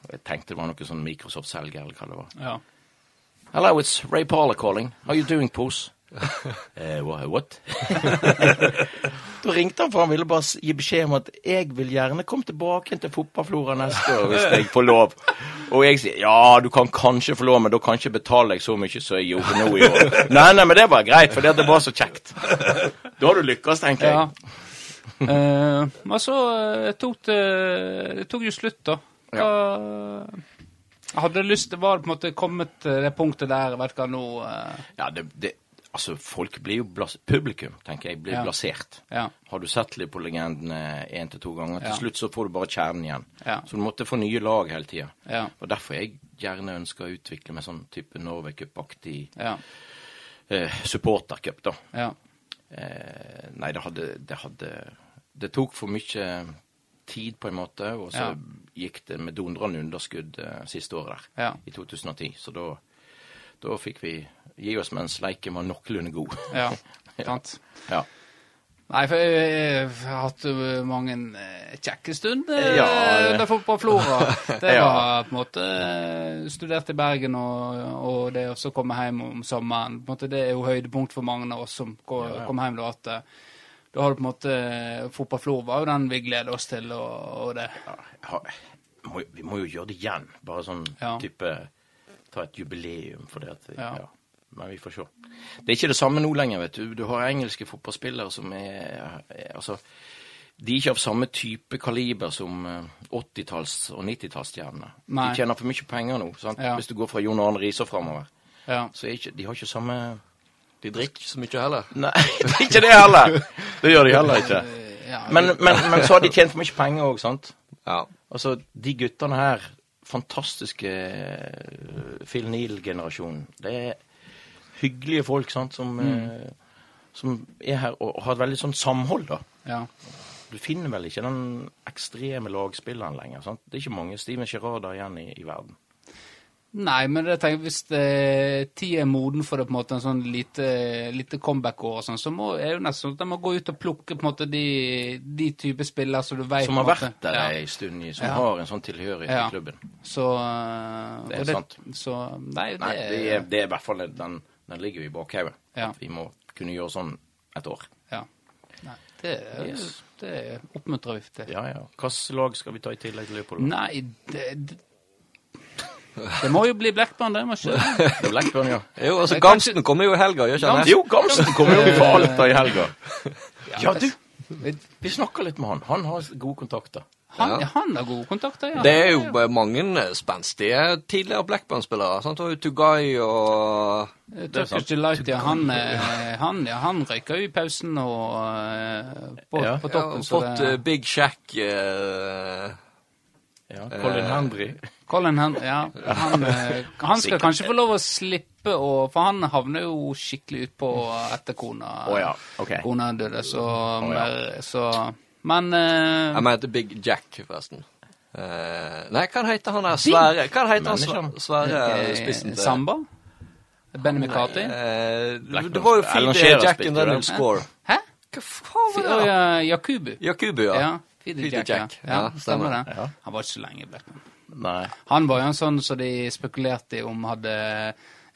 Jeg tenkte det var noe sånn Microsoft-selger, eller hva det var. Ja. Hello, it's Ray Parler calling. How you doing, Pose? eh, what? da ringte han, for han ville bare gi beskjed om at jeg vil gjerne komme tilbake til fotballflora neste år, hvis jeg får lov. Og jeg sier ja, du kan kanskje få lov, men da kan ikke betale deg så mye som jeg gjorde nå i år. nei, nei, men det var greit, for det var så kjekt. Da har du lykkes, tenker ja. jeg. Eh, men så eh, tok det Det tok jo slutt, da. Hva Hadde du lyst til Var på en måte kommet til det punktet der, hva, nå eh, Ja, det, det, altså, folk blir jo blas Publikum, tenker jeg, blir Ja. blasert. Ja. Har du sett Liverpool-legendene én til to ganger, til Ja. slutt så får du bare kjernen igjen. Så du måtte få nye lag hele tida. Ja. Og derfor jeg gjerne ønsker å utvikle meg sånn type Norway Cup-aktig Ja. eh, supportercup, da. Ja. Eh, nei, det hadde, det hadde Det tok for mye tid, på en måte, og så gikk det med dundrende underskudd eh, siste året der, Ja. i 2010. Så da, da fikk vi gi oss mens leiken var noenlunde god. ja. Sant. ja. Nei, for jeg, jeg har hatt jo mange eh, kjekke stunder Ja, eh, under fotballflora. Det Ja. var på en måte eh, studert i Bergen, og, og det å komme hjem om sommeren på en måte, Det er jo høydepunkt for mange av oss som går, Ja, ja. kommer hjem. Da, at eh, da har du på en måte Fotballflora var jo den vi gleder oss til, og, og det. ja, må, vi må jo gjøre det igjen. Bare sånn Ja. type Ta et jubileum for det. At Ja. Men vi får se. Det er ikke det samme nå lenger, vet du. Du har engelske fotballspillere som er, er Altså, de er ikke av samme type kaliber som eh, 80-talls- og 90-tallsstjernene. Nei. De tjener for mye penger nå. sant? Ja. Hvis du går fra Jon Arne Riise og framover. Ja. Så er ikke, de har ikke samme De drikker ikke så mye heller. Nei, det er ikke det heller! Det gjør de heller ikke. Eh, Men, men, men så har de tjent for mye penger òg, sant? Ja. Altså, de guttene her, fantastiske eh, Phil Neal-generasjonen, det er hyggelige folk, sant, som, eh, som er her og, har et veldig sånn samhold, da. ja. Du finner vel ikke den ekstreme lagspilleren lenger, sant? Det er ikke mange Steven Gerrarder igjen i, i verden. Nei, men jeg tenker, hvis det, tida er moden for det, på en måte, en sånn lite, lite comeback-år, sånn, så må, er jo nesten sånn at de må gå ut og plukke på en måte de, de type spillere som du vet Som har en vært der ja. ei stund, som Ja. har en sånn tilhørighet Ja. i klubben. Så uh, Det er og sant. Så, nei, det, Nei, det er, det er i hvert fall den, den ligger jo i bakhauget. Ja. At vi må kunne gjøre sånn et år. ja. Nei, det, Yes. det oppmuntrer vi til. Ja, ja. Hvilket lag skal vi ta i tillegg til Liverpool? Nei, det, det Det må jo bli Blackburn, det. må ikke det? Er Blackburn, ja. Jo, altså Gamsten kommer jo i helga, gjør ikke han det? Jo, Gamsten kommer jo fra Alta i helga. Ja, du, Vi- snakker litt med han. Han har gode kontakter. Han, Ja. ja. han har gode kontakter, ja. Det er jo ja, mange spenstige tidligere Blackburn-spillere. sant? Og Tugai og Eh. Turkish Delight, ja. Han, eh, han, ja, han røyka jo i pausen og eh, på, Ja. på ja, toppen. og fått det- eh, Big Shack eh, Ja, Colin Hendry. Henry. Colin Henry, ja, han, eh, han skal kanskje få lov å slippe å For han havner jo skikkelig utpå etter kona, Å ja, ok. kona døde, så, ja. så Men uh, Jeg mente Big Jack, forresten. Uh, nei, hva heter han der svære Hva heter han svære, svære spissen til Samba? Benny McCarthy? Uh, det var jo fint Jack and den. score. Hæ? Hva faen var det? ja, Jakubu. Jakubu, ja. Ja. Feeder Jack, Jack. ja. ja. Stemmer det. Ja. Han var ikke så lenge i Blackman. Nei. Han var jo en sånn som de spekulerte i om hadde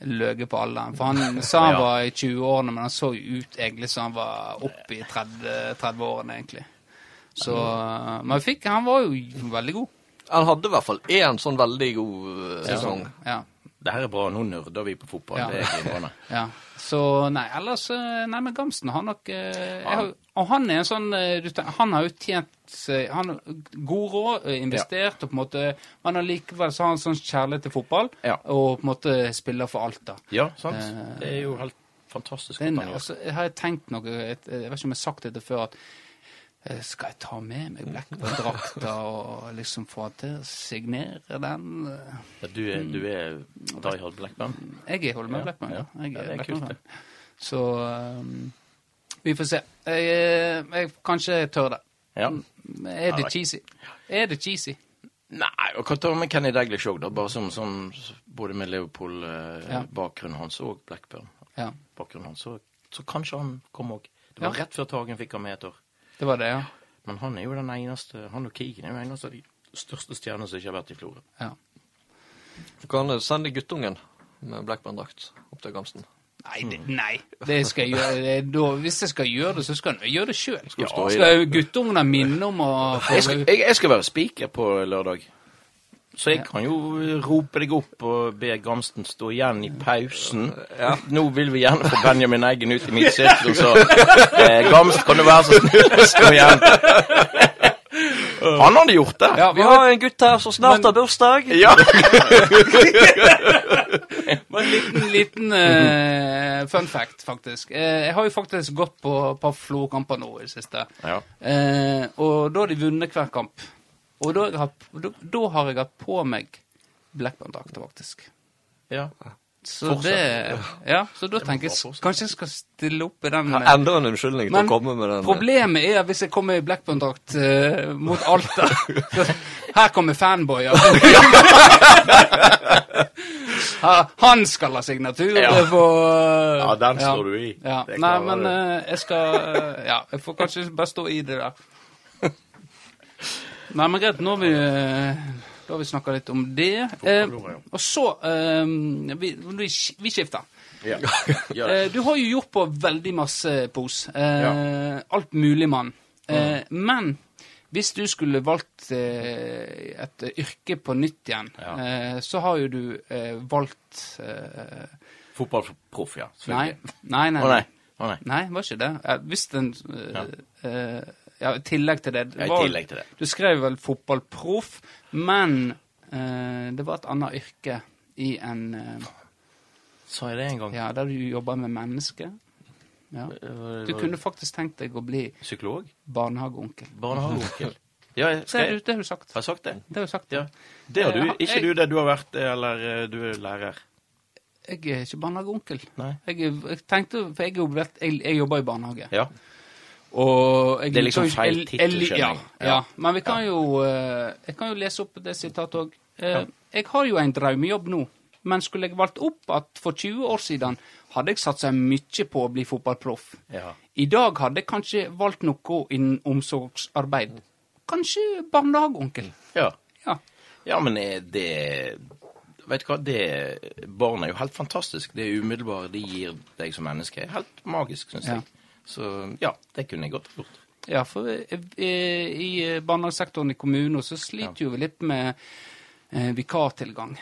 løyet på alderen. For han sa han Ja. var i 20-årene, men han så jo ut egentlig som han var oppe i 30 30-årene, egentlig. Så Men fikk, han var jo veldig god. Han hadde i hvert fall én sånn veldig god eh, sesong. Ja. Det her er bra. Nå nerder vi på fotball. Ja. Det er glimrende. ja. Så nei, ellers eh, Nei, men Gamsten har nok eh, jeg har, Og han er en sånn eh, Han har jo tjent seg Han har god råd, investert, investert, og på en måte Men allikevel så har han sånn kjærlighet til fotball, Ja. og på en måte spiller for Alta. Ja, sant? Eh, Det er jo helt fantastisk Den, altså, jeg har tenkt noe Jeg vet ikke om jeg har sagt dette før, at eh, skal jeg ta med meg Blackburn-drakta og liksom få til å signere den? Ja, Du er, du er Die Hard Blackburn? Jeg er med Ja, Blackburn. ja. Ja. Ja, det er kult, det. Så um, vi får se. Jeg, eh, jeg kanskje jeg tør det. Ja. Er det cheesy? Er det cheesy? Nei, og hva tar med Kenny Daglish òg, da. Bare som, som både med Liverpool-bakgrunnen hans og Blackburn-bakgrunnen hans, så, så kanskje han kom òg. Det var Ja. rett før Tagen fikk ham med et år. Det var det, ja. Men han er jo den eneste Han og Keegan er jo den eneste av de største stjernene som ikke har vært i Florø. ja. Du kan eh, sende guttungen med Blackburn-drakt opp til Gamsten. Nei, det, nei. Det skal jeg gjøre. det- Da, hvis jeg skal gjøre det, så skal jeg gjøre det sjøl. Skal, ja, Skal guttungene minne om å få Jeg skal, jeg, jeg skal være spiker på lørdag. Så jeg kan jo rope deg opp og be Gamsten stå igjen i pausen. Nå vil vi gjerne få Benjamin Eggen ut i midtsirkelen, så eh, Gamst, kan du være så snill å stå igjen? Han hadde gjort det. Ja, Vi har en gutt her som snart har bursdag. Ja. Bare en liten, liten uh, fun fact, faktisk. Uh, jeg har jo faktisk gått på et par Florø-kamper nå i det siste. Ja. Uh, og da har de vunnet hver kamp. Og da, har, da, da har jeg hatt på meg Blackburn-drakter, faktisk. ja. Så Fortsatt. det Ja, så da tenker jeg kanskje jeg skal stille opp i den ja, Enda en unnskyldning til å komme med den. Problemet er at hvis jeg kommer i Blackburn-drakt uh, mot Alta så Her kommer fanboyer. Ha- Han skal ha signatur Ja. på Ja, den står du i. Ja. Det Nei, men du. eh, jeg skal eh, Ja, jeg får kanskje bare stå i det der. Nei, men greit, nå har vi eh, da har vi snakka litt om det. Eh, og så eh, vi, vi, vi skifter. Ja. Ja. Eh, du har jo gjort på veldig masse pos. Eh, Alt mulig mann. Eh, Men hvis du skulle valgt et yrke på nytt igjen, Ja. eh, så har jo du valgt Fotballproff, ja. Nei. Nei, nei. Å nei. Å nei. Nei, var ikke det. Hvis den Ja, i tillegg til det. det Ja, i tillegg til det. Du skrev vel fotballproff, men eh, det var et annet yrke i en eh, Sa jeg det en gang? Ja, der du jobba med mennesker. Ja. Eh, Du kunne faktisk tenkt deg å bli Psykolog? barnehageonkel. Barnehageonkel? Ja, Det har du, jeg det har du sagt. Har jeg sagt det? Det har du sagt. Ja. Det har du. Eh, Ikke jeg- du det. Du har vært eller eh, du er lærer. Jeg er ikke barnehageonkel. Jeg, jeg tenkte, for jeg, jeg, jeg jobber i barnehage. Ja. Jeg, Det er liksom feil jeg- tittel, skjønner jeg. ja. Ja. Men vi kan jo eh, Jeg kan jo lese opp det sitatet òg. Jeg har jo en drømmejobb nå, men skulle jeg valgt opp at for 20 år siden hadde jeg satsa mye på å bli fotballproff. Ja. I dag hadde jeg kanskje valgt noe innen omsorgsarbeid. Kanskje barnehageonkel. Ja. Ja. ja, men eh, det Vet du hva, det Barn er jo helt fantastisk. Det umiddelbare de gir deg som menneske, er helt magisk, syns Ja. Så ja, det kunne jeg godt gjort. Ja, for eh, eh, i barnehagesektoren i kommunen så sliter jo vi litt med eh, vikartilgang.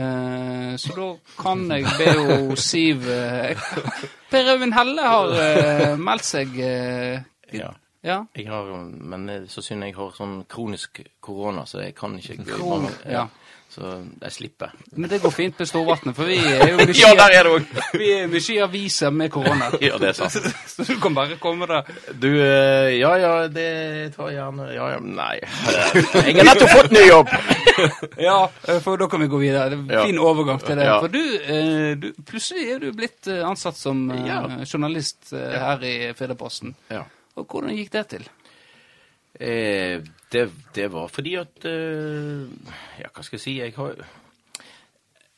Eh, så da kan jeg be jo Siv eh, Per Øyvind Helle har eh, meldt seg eh, Ja. Ja. Jeg har, men eh, så synd jeg har sånn kronisk korona, så jeg kan ikke Kron- ja. Så jeg slipper. Men det går fint med Storvatnet, for vi er jo mye, Ja, der er det også. vi er mye aviser med korona. Ja, det er sant. Så du kan bare komme deg Du, eh, ja ja, det tar jeg gjerne Ja ja, nei. Jeg har nettopp fått ny jobb! Ja, eh, for da kan vi gå videre. Det er fin overgang til det. For du, eh, du, plutselig er du blitt ansatt som journalist her i Federposten Ja. Og hvordan gikk det til? Eh, det, det var fordi at eh, Ja, hva skal jeg si? Jeg har,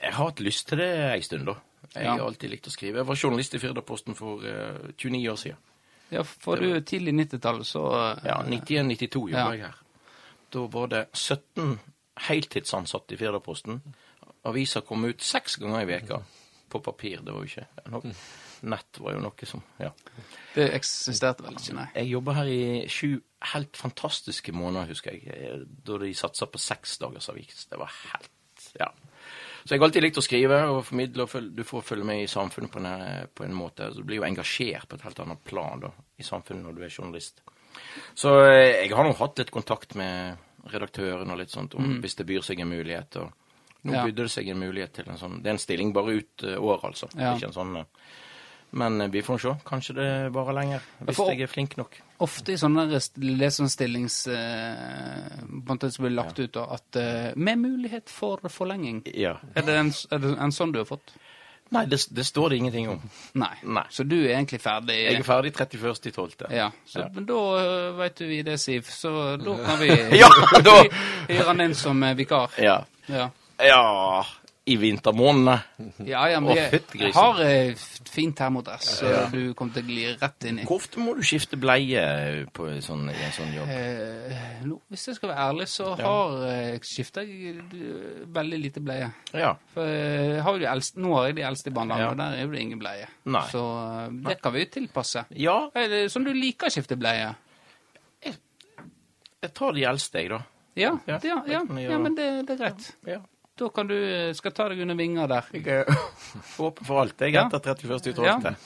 jeg har hatt lyst til det ei stund, da. Jeg Ja. har alltid likt å skrive. Jeg var journalist i Firdaposten for eh, 29 år siden. Ja, for du tidlig 90-tallet så eh, Ja, 91-92 jobba Ja. jeg her. Da var det 17 heltidsansatte i Firdaposten. Avisa kom ut seks ganger i veka På papir, det var jo ikke noe. Nett var jo noe som Ja. Det eksisterte vel ikke, nei. Jeg jobba her i sju helt fantastiske måneder, husker jeg. Da de satsa på seks dagers avis. Det var helt Ja. Så jeg har alltid likt å skrive og formidle. og Du får følge med i samfunnet på en, på en måte. Så du blir jo engasjert på et helt annet plan da, i samfunnet når du er journalist. Så eh, jeg har nå hatt litt kontakt med redaktøren og litt sånt, om, hvis det byr seg en mulighet. og Nå Ja. bydde det seg en mulighet til en sånn Det er en stilling bare ut eh, året, altså. Ja. Ikke en sånn eh, Men eh, vi får se. Kanskje det varer lenger. Hvis for- jeg er flink nok. Ofte i sånne rest- Eh, på en måte som blir lagt ut, da, at eh, med mulighet for forlenging. Ja. Er det, en, er det en sånn du har fått? Nei, det, det står det ingenting om. Nei. Nei. Så du er egentlig ferdig? Jeg er ferdig 31.12. Ja, så Ja. men da veit du vi det, Siv. Så da kan vi Ja, da- hyre han inn som vikar. Ja. Ja. Ja i vintermånedene. Ja, ja, men jeg, jeg har eh, fint termodress, så du kommer til å gli rett inn i. Hvor ofte må du skifte bleie på sånn, i en sånn jobb? Eh, no, hvis jeg skal være ærlig, så har jeg skifta veldig lite bleie. Ja. For jeg har jo eldste, nå har jeg de eldste i Ja. og der er jo det ingen bleie. Nei. Så eh, det kan vi jo tilpasse. ja, Er det sånn du liker å skifte bleie? jeg tar de eldste, jeg, da. Ja, Ja, ja, ja, ja men det, det er greit. Ja. Da kan du eh, skal ta deg under vinger der. Jeg er åpen for alt, jeg, Ja. etter 31. Ja. 12.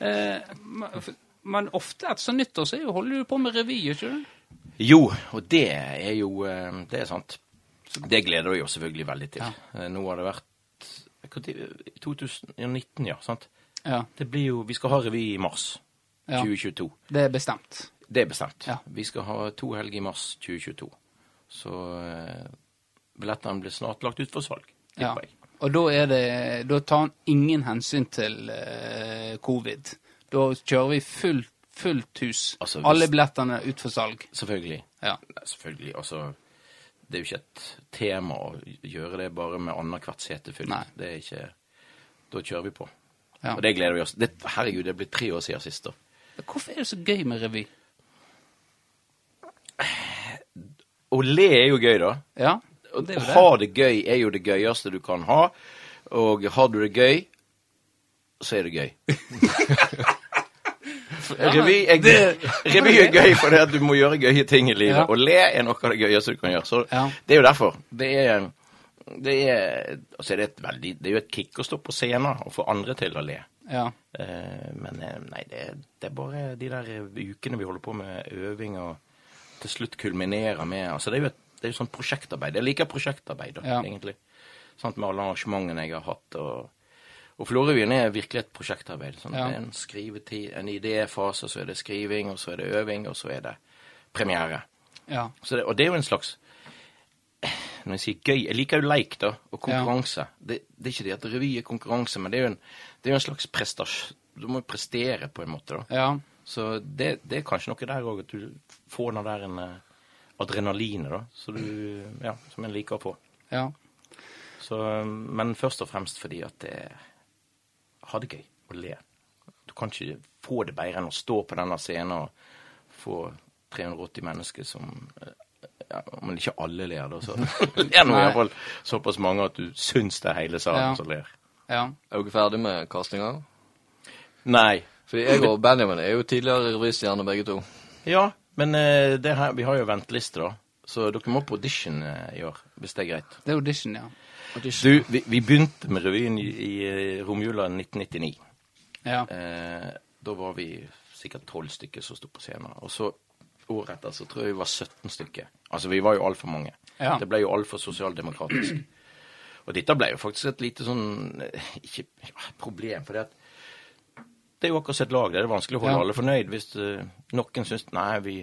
Eh, men ofte etter sånn nyttår så er holder du på med revy, ikke du? Jo, og det er jo eh, Det er sant. Det gleder vi oss selvfølgelig veldig til. Ja. Eh, Nå har det vært i 2019, ja. sant? Ja, Det blir jo, Vi skal ha revy i mars Ja. 2022. det er bestemt. Det er bestemt. Ja. Vi skal ha to helger i mars 2022. Så billettene blir snart lagt ut for salg. Ja. Og da er det Da tar han ingen hensyn til uh, covid. Da kjører vi fullt, fullt hus. Altså, hvis- Alle billettene ut for salg. Selvfølgelig. Ja. Nei, selvfølgelig. Altså, det er jo ikke et tema å gjøre det bare med annethvert sete fullt. Det er ikke Da kjører vi på. Ja. Og det gleder vi oss det, Herregud, det blir tre år siden sist, da. Hvorfor er det så gøy med revy? Å le er jo gøy, da. Ja, det er å det. ha det gøy er jo det gøyeste du kan ha. Og har du det gøy, så er det gøy. Revy er, gøy. Revy er gøy fordi at du må gjøre gøye ting i livet. Og le er noe av det gøyeste du kan gjøre. Så det er jo derfor. Det er, det er, altså er det, et veldig, det er jo et kick å stå på scenen og få andre til å le. Ja. Eh, men eh, nei, det, det er bare de der ukene vi holder på med øving og til slutt kulminerer med altså Det er jo et det er jo sånn prosjektarbeid. Jeg liker prosjektarbeid, da, Ja. egentlig. Sant, med alle arrangementene jeg har hatt. Og, og Florøvien er virkelig et prosjektarbeid. Sånn, Ja. Det er en skrivetid, en idéfase, så er det skriving, og så er det øving, og så er det premiere. Ja. Så det, og det er jo en slags Når jeg sier gøy Jeg liker jo leik, da, og konkurranse. Det, det er ikke det at revy er konkurranse, men det er jo en, det er jo en slags prestasjon. Du må jo prestere, på en måte. da. Ja. Så det, det er kanskje noe der òg, at du får den der en, eh, adrenalinet, da, så du, ja, som en liker å få. Ja. Så, eh, men først og fremst fordi at det ha det gøy og le. Du kan ikke få det bedre enn å stå på denne scenen og få 380 mennesker som eh, ja, Men ikke alle ler, da. Så ler nå iallfall såpass mange at du syns det er hele salen Ja. som ler. Ja. Er dere ferdig med castinga? Nei. Fordi jeg og Benjamin er jo tidligere revystjerner begge to. Ja, men eh, det her, vi har jo ventelister, da. Så dere må på audition eh, i år, hvis det er greit. Det er audition, ja. Du, vi, vi begynte med revyen i, i eh, romjula 1999. Ja. Eh, da var vi sikkert tolv stykker som sto på scenen. Og så året etter så tror jeg vi var 17 stykker. Altså vi var jo altfor mange. Ja. Det ble jo altfor sosialdemokratisk. Og dette ble jo faktisk et lite sånn Ikke ja, problem, for det at det er jo akkurat sitt lag. Det er vanskelig å holde Ja. alle fornøyd hvis eh, noen syns nei, vi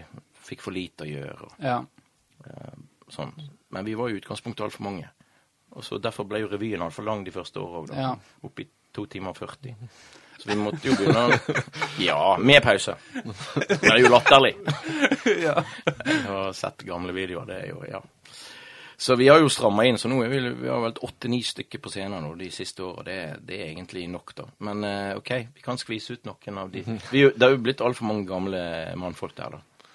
fikk for lite å gjøre. og Ja. sånn. Men vi var i utgangspunktet altfor mange. Og så Derfor ble jo revyen altfor lang de første åra òg, Ja. Opp i to timer 40. Så vi måtte jo begynne Ja, med pause. Det er jo latterlig. ja. Har sett gamle videoer. Det er jo Ja. Så vi har jo stramma inn, så nå er vi, vi har vel åtte-ni stykker på scenen nå de siste åra. Det, det er egentlig nok, da. Men eh, OK, vi kan skvise ut noen av de. Vi, det er jo blitt altfor mange gamle mannfolk der, da.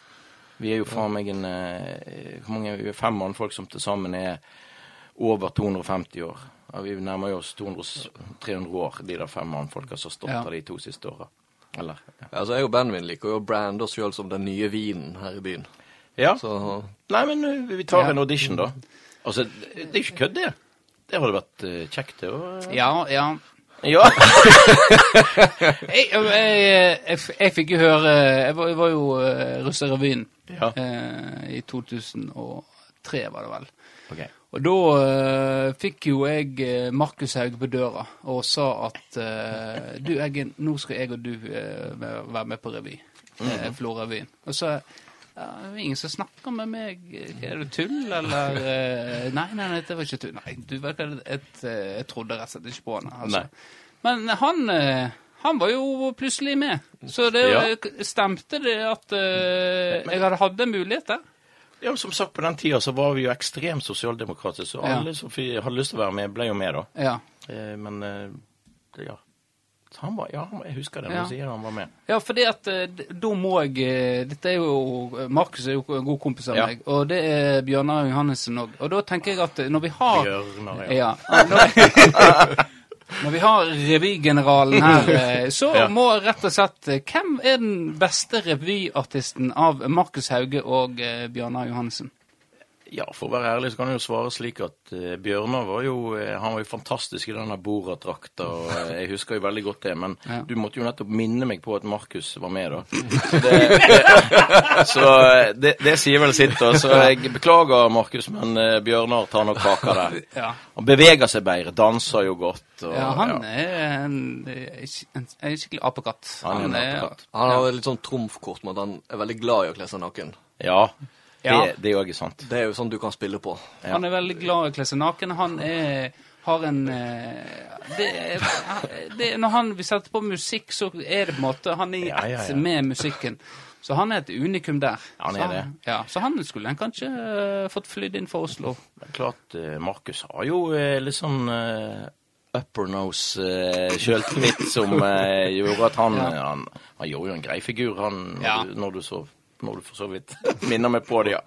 Vi er jo faen meg en eh, Hvor mange vi er fem mannfolk som til sammen er over 250 år. Ja, vi nærmer oss 200, 300 år, de der fem mannfolka som har stått Ja. de to siste åra. Eller ja. Altså, Jeg og Benjamin liker jo å brande oss sjøl som den nye vinen her i byen. Ja. Så Nei, men uh, vi tar Ja. en audition, da. Altså, det det er ikke kødd, det. Det hadde vært uh, kjekt, det. Og, Ja, ja. ja. Jeg, jeg, jeg, jeg fikk jo høre Jeg var, jeg var jo uh, russerevyen Ja. eh, i 2003, var det vel. Ok. Og da eh, fikk jo jeg eh, Markus Haug på døra og sa at eh, Du, Eggen, nå skal jeg og du eh, være med på revy. Mm Florevyen. Og så ja, ingen som snakker med meg. Er det tull, eller eh, Nei, nei, nei, det var ikke tull. Nei, du vet hva, eh, jeg trodde rett og slett ikke på han. Altså. Men han, eh, han var jo plutselig med. Så det Ja. stemte det at eh, jeg hadde hatt en mulighet der. Ja, som sagt, på den tida så var vi jo ekstremt sosialdemokratiske, så Ja. alle som hadde lyst til å være med, ble jo med, da. Ja. Men ja. Han var, ja, jeg husker det når Ja. du sier han var med. Ja, fordi at eh, da må jeg eh, Dette er jo Markus er jo en god kompis av Ja. meg, og det er Bjørnar Johannessen òg. Og da tenker jeg at eh, når vi har Bjørnar, ja. Ja. Når, når vi har revygeneralen her, så må rett og slett Hvem er den beste revyartisten av Markus Hauge og Bjørnar Johannessen? Ja, for å være ærlig så kan jeg jo svare slik at uh, Bjørnar var jo eh, han var jo fantastisk i denne Borat-drakta, og uh, jeg husker jo veldig godt det. Men Ja. du måtte jo nettopp minne meg på at Markus var med, da. Så det, det, så det, det sier vel sitt, da. Så jeg beklager, Markus, men uh, Bjørnar tar nok kaka der. Ja. Han beveger seg bedre, danser jo godt. Og, Ja, han ja. er en, en, en skikkelig apekatt. Han er en apekatt. Han har litt sånn trumfkort med at han er veldig glad i å kle seg naken. Ja, Ja. det, det er jo ikke sant. Det er jo sånn du kan spille på. Han er veldig glad i å kle seg naken. Han er, har en eh, det, det, Når han vil sette på musikk, så er det på en måte Han er i Ja, ja, ett ja. med musikken. Så han er et unikum der. Han så er det. Ja, så han skulle han kanskje uh, fått flydd inn for Oslo. Det er klart, eh, Markus har jo litt sånn uh, upper nose uh, sjøltillit som gjorde at han, Ja. han Han gjorde jo en grei figur, han, når, Ja. du, når du så når du for så vidt minner meg på det, ja.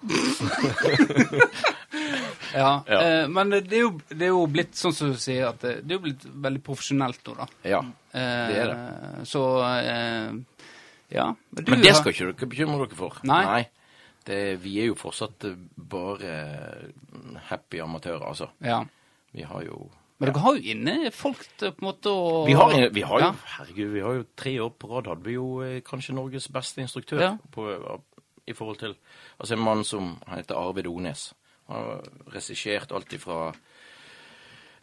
Ja, Ja. Eh, men det er, jo, det er jo blitt sånn som du sier, at det, det er jo blitt veldig profesjonelt nå, da. ja. Eh, Det er Så eh, ja. du Men det skal ikke dere bekymre dere for. Nei. Det, vi er jo fortsatt eh, bare eh, happy amatører, altså. Ja. Vi har jo Men dere har jo inne folk til på en måte å vi har, vi har jo, Ja. herregud, vi har jo tre år på rad hadde vi jo eh, kanskje Norges beste instruktør Ja. på, i forhold til Altså en mann som han heter Arvid Ones. Han har regissert alt ifra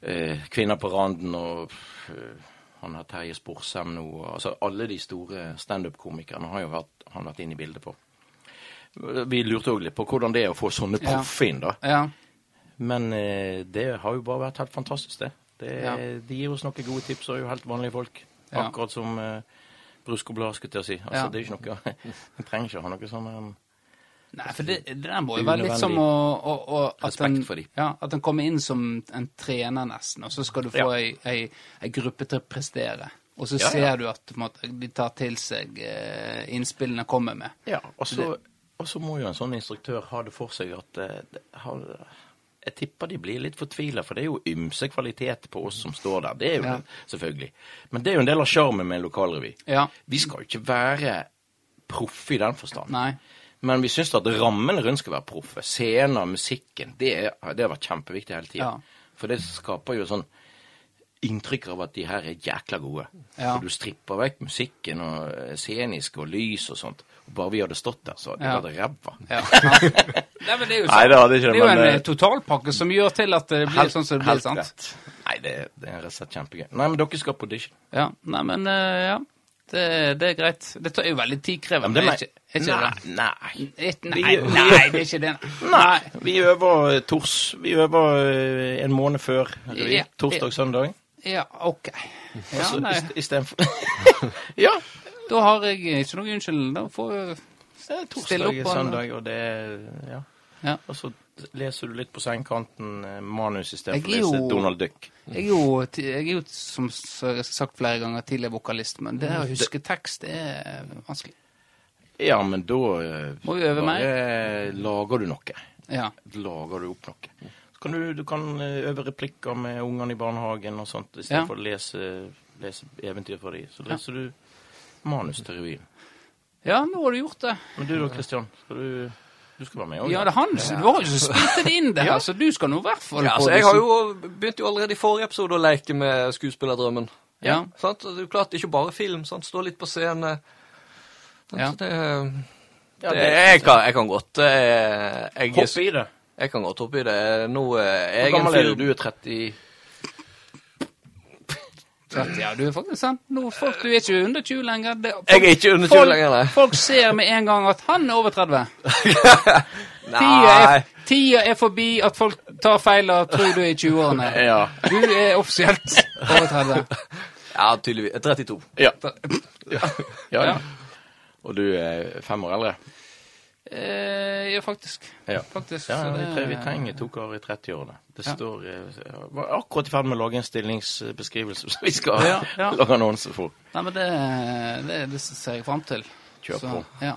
eh, 'Kvinner på randen' og eh, han har Terje Sporsem nå. Altså alle de store standup-komikerne har jo vært, han vært inne i bildet på. Vi lurte òg litt på hvordan det er å få sånne Ja. proffe inn, da. Ja. Men eh, det har jo bare vært helt fantastisk, det. det Ja. De gir oss noen gode tips, og er jo helt vanlige folk. Akkurat som eh, Brusk og Blad, skulle jeg til å si. Altså, Ja. Det er ikke noe En trenger ikke å ha noe sånn um, Nei, for det, det der må jo være litt som å, å, å at, en, ja, at en kommer inn som en trener, nesten, og så skal du få Ja. ei, ei, ei gruppe til å prestere. Og så Ja, ser du at måte, de tar til seg eh, innspillene kommer med. Ja, og så må jo en sånn instruktør ha det for seg at eh, det, har, Jeg tipper de blir litt fortvila, for det er jo ymse kvalitet på oss som står der. Det er jo Ja. selvfølgelig. Men det er jo en del av sjarmen med en lokalrevy. Ja. Vi skal jo ikke være proffe i den forstand. Nei. Men vi syns at rammene rundt skal være proffe. Scener, musikken. Det, er, det har vært kjempeviktig hele tida. Ja. For det skaper jo sånn inntrykk av at de her er jækla gode. Ja. For du stripper vekk musikken og eh, scenisk og lys og sånt. Bare vi hadde stått der, så hadde Ja. det ræva. Ja. ja. Nei, men det er jo Nei, det hadde ikke det det, er jo en men, eh, eh, totalpakke som gjør til at det blir sånn som det blir, sant? rett. Nei, det, det er rett og slett kjempegøy. Nei, men dere skal på audition. Ja. Nei, men uh, ja. Det, det er greit. Det tar jo veldig tidkrevende. Men det er ikke, er ikke det? nei, nei. Nei, nei, det er ikke det. Nei, vi øver tors. Vi øver en måned før. Ja. Torsdag, søndag. Ja, OK. Ja, nei. Istedenfor Ja. Da har jeg ikke noe unnskyldning. Da får jeg er Stille opp Torsdag er søndag, og det Ja. Ja. Og så leser du litt på sengekanten eh, manus istedenfor å lese Donald Duck. Jeg er jo, jeg er jo som jeg har sagt flere ganger, tidligere vokalist, men det å huske tekst, det er vanskelig. Ja, men da eh, Må vi øve mer? lager du noe. Ja. Lager du opp noe. Så kan du, du kan eh, øve replikker med ungene i barnehagen og sånt, Ja. istedenfor å lese, lese eventyr for dem. Så leser du manus til revyen. ja, nå har du gjort det. Men du da, Kristian, skal du Du skal være med òg? Ja, det er han som Du har jo spilt det inn, det her, så du skal nå i hvert fall Ja, altså, jeg har jo begynt jo allerede i forrige episode å leke med skuespillerdrømmen. Ja. ja. Det er jo klart, ikke bare film. Sant? Stå litt på scenen. Sant? Ja. Så Det, det, det- jeg, kan, jeg kan godt jeg, jeg, Hoppe i det. jeg kan godt hoppe i det. Nå eh, er jeg Hvor en gammel er fyr du? Du er 30 30, Ja, du er faktisk sant. Nå, folk, du er ikke under 20 lenger. Det, folk, Jeg er ikke under 20 folk, lenger, nei. Folk ser med en gang at han er over 30. Tida er, tida er forbi at folk tar feil og tror du er i 20-årene. Ja. Du er offisielt over 30. Ja, tydeligvis. Er 32. Ja. ja. ja. Ja. Og du er fem år eldre? Eh, ja, faktisk. Ja. faktisk Ja, vi, det- tre, vi trenger to karer i 30-årene. Det Ja. står eh, Jeg var akkurat i ferd med å lage en stillingsbeskrivelse som vi skal lage annonse for. Nei, men det, det, det ser jeg fram til. Kjør på. Ja.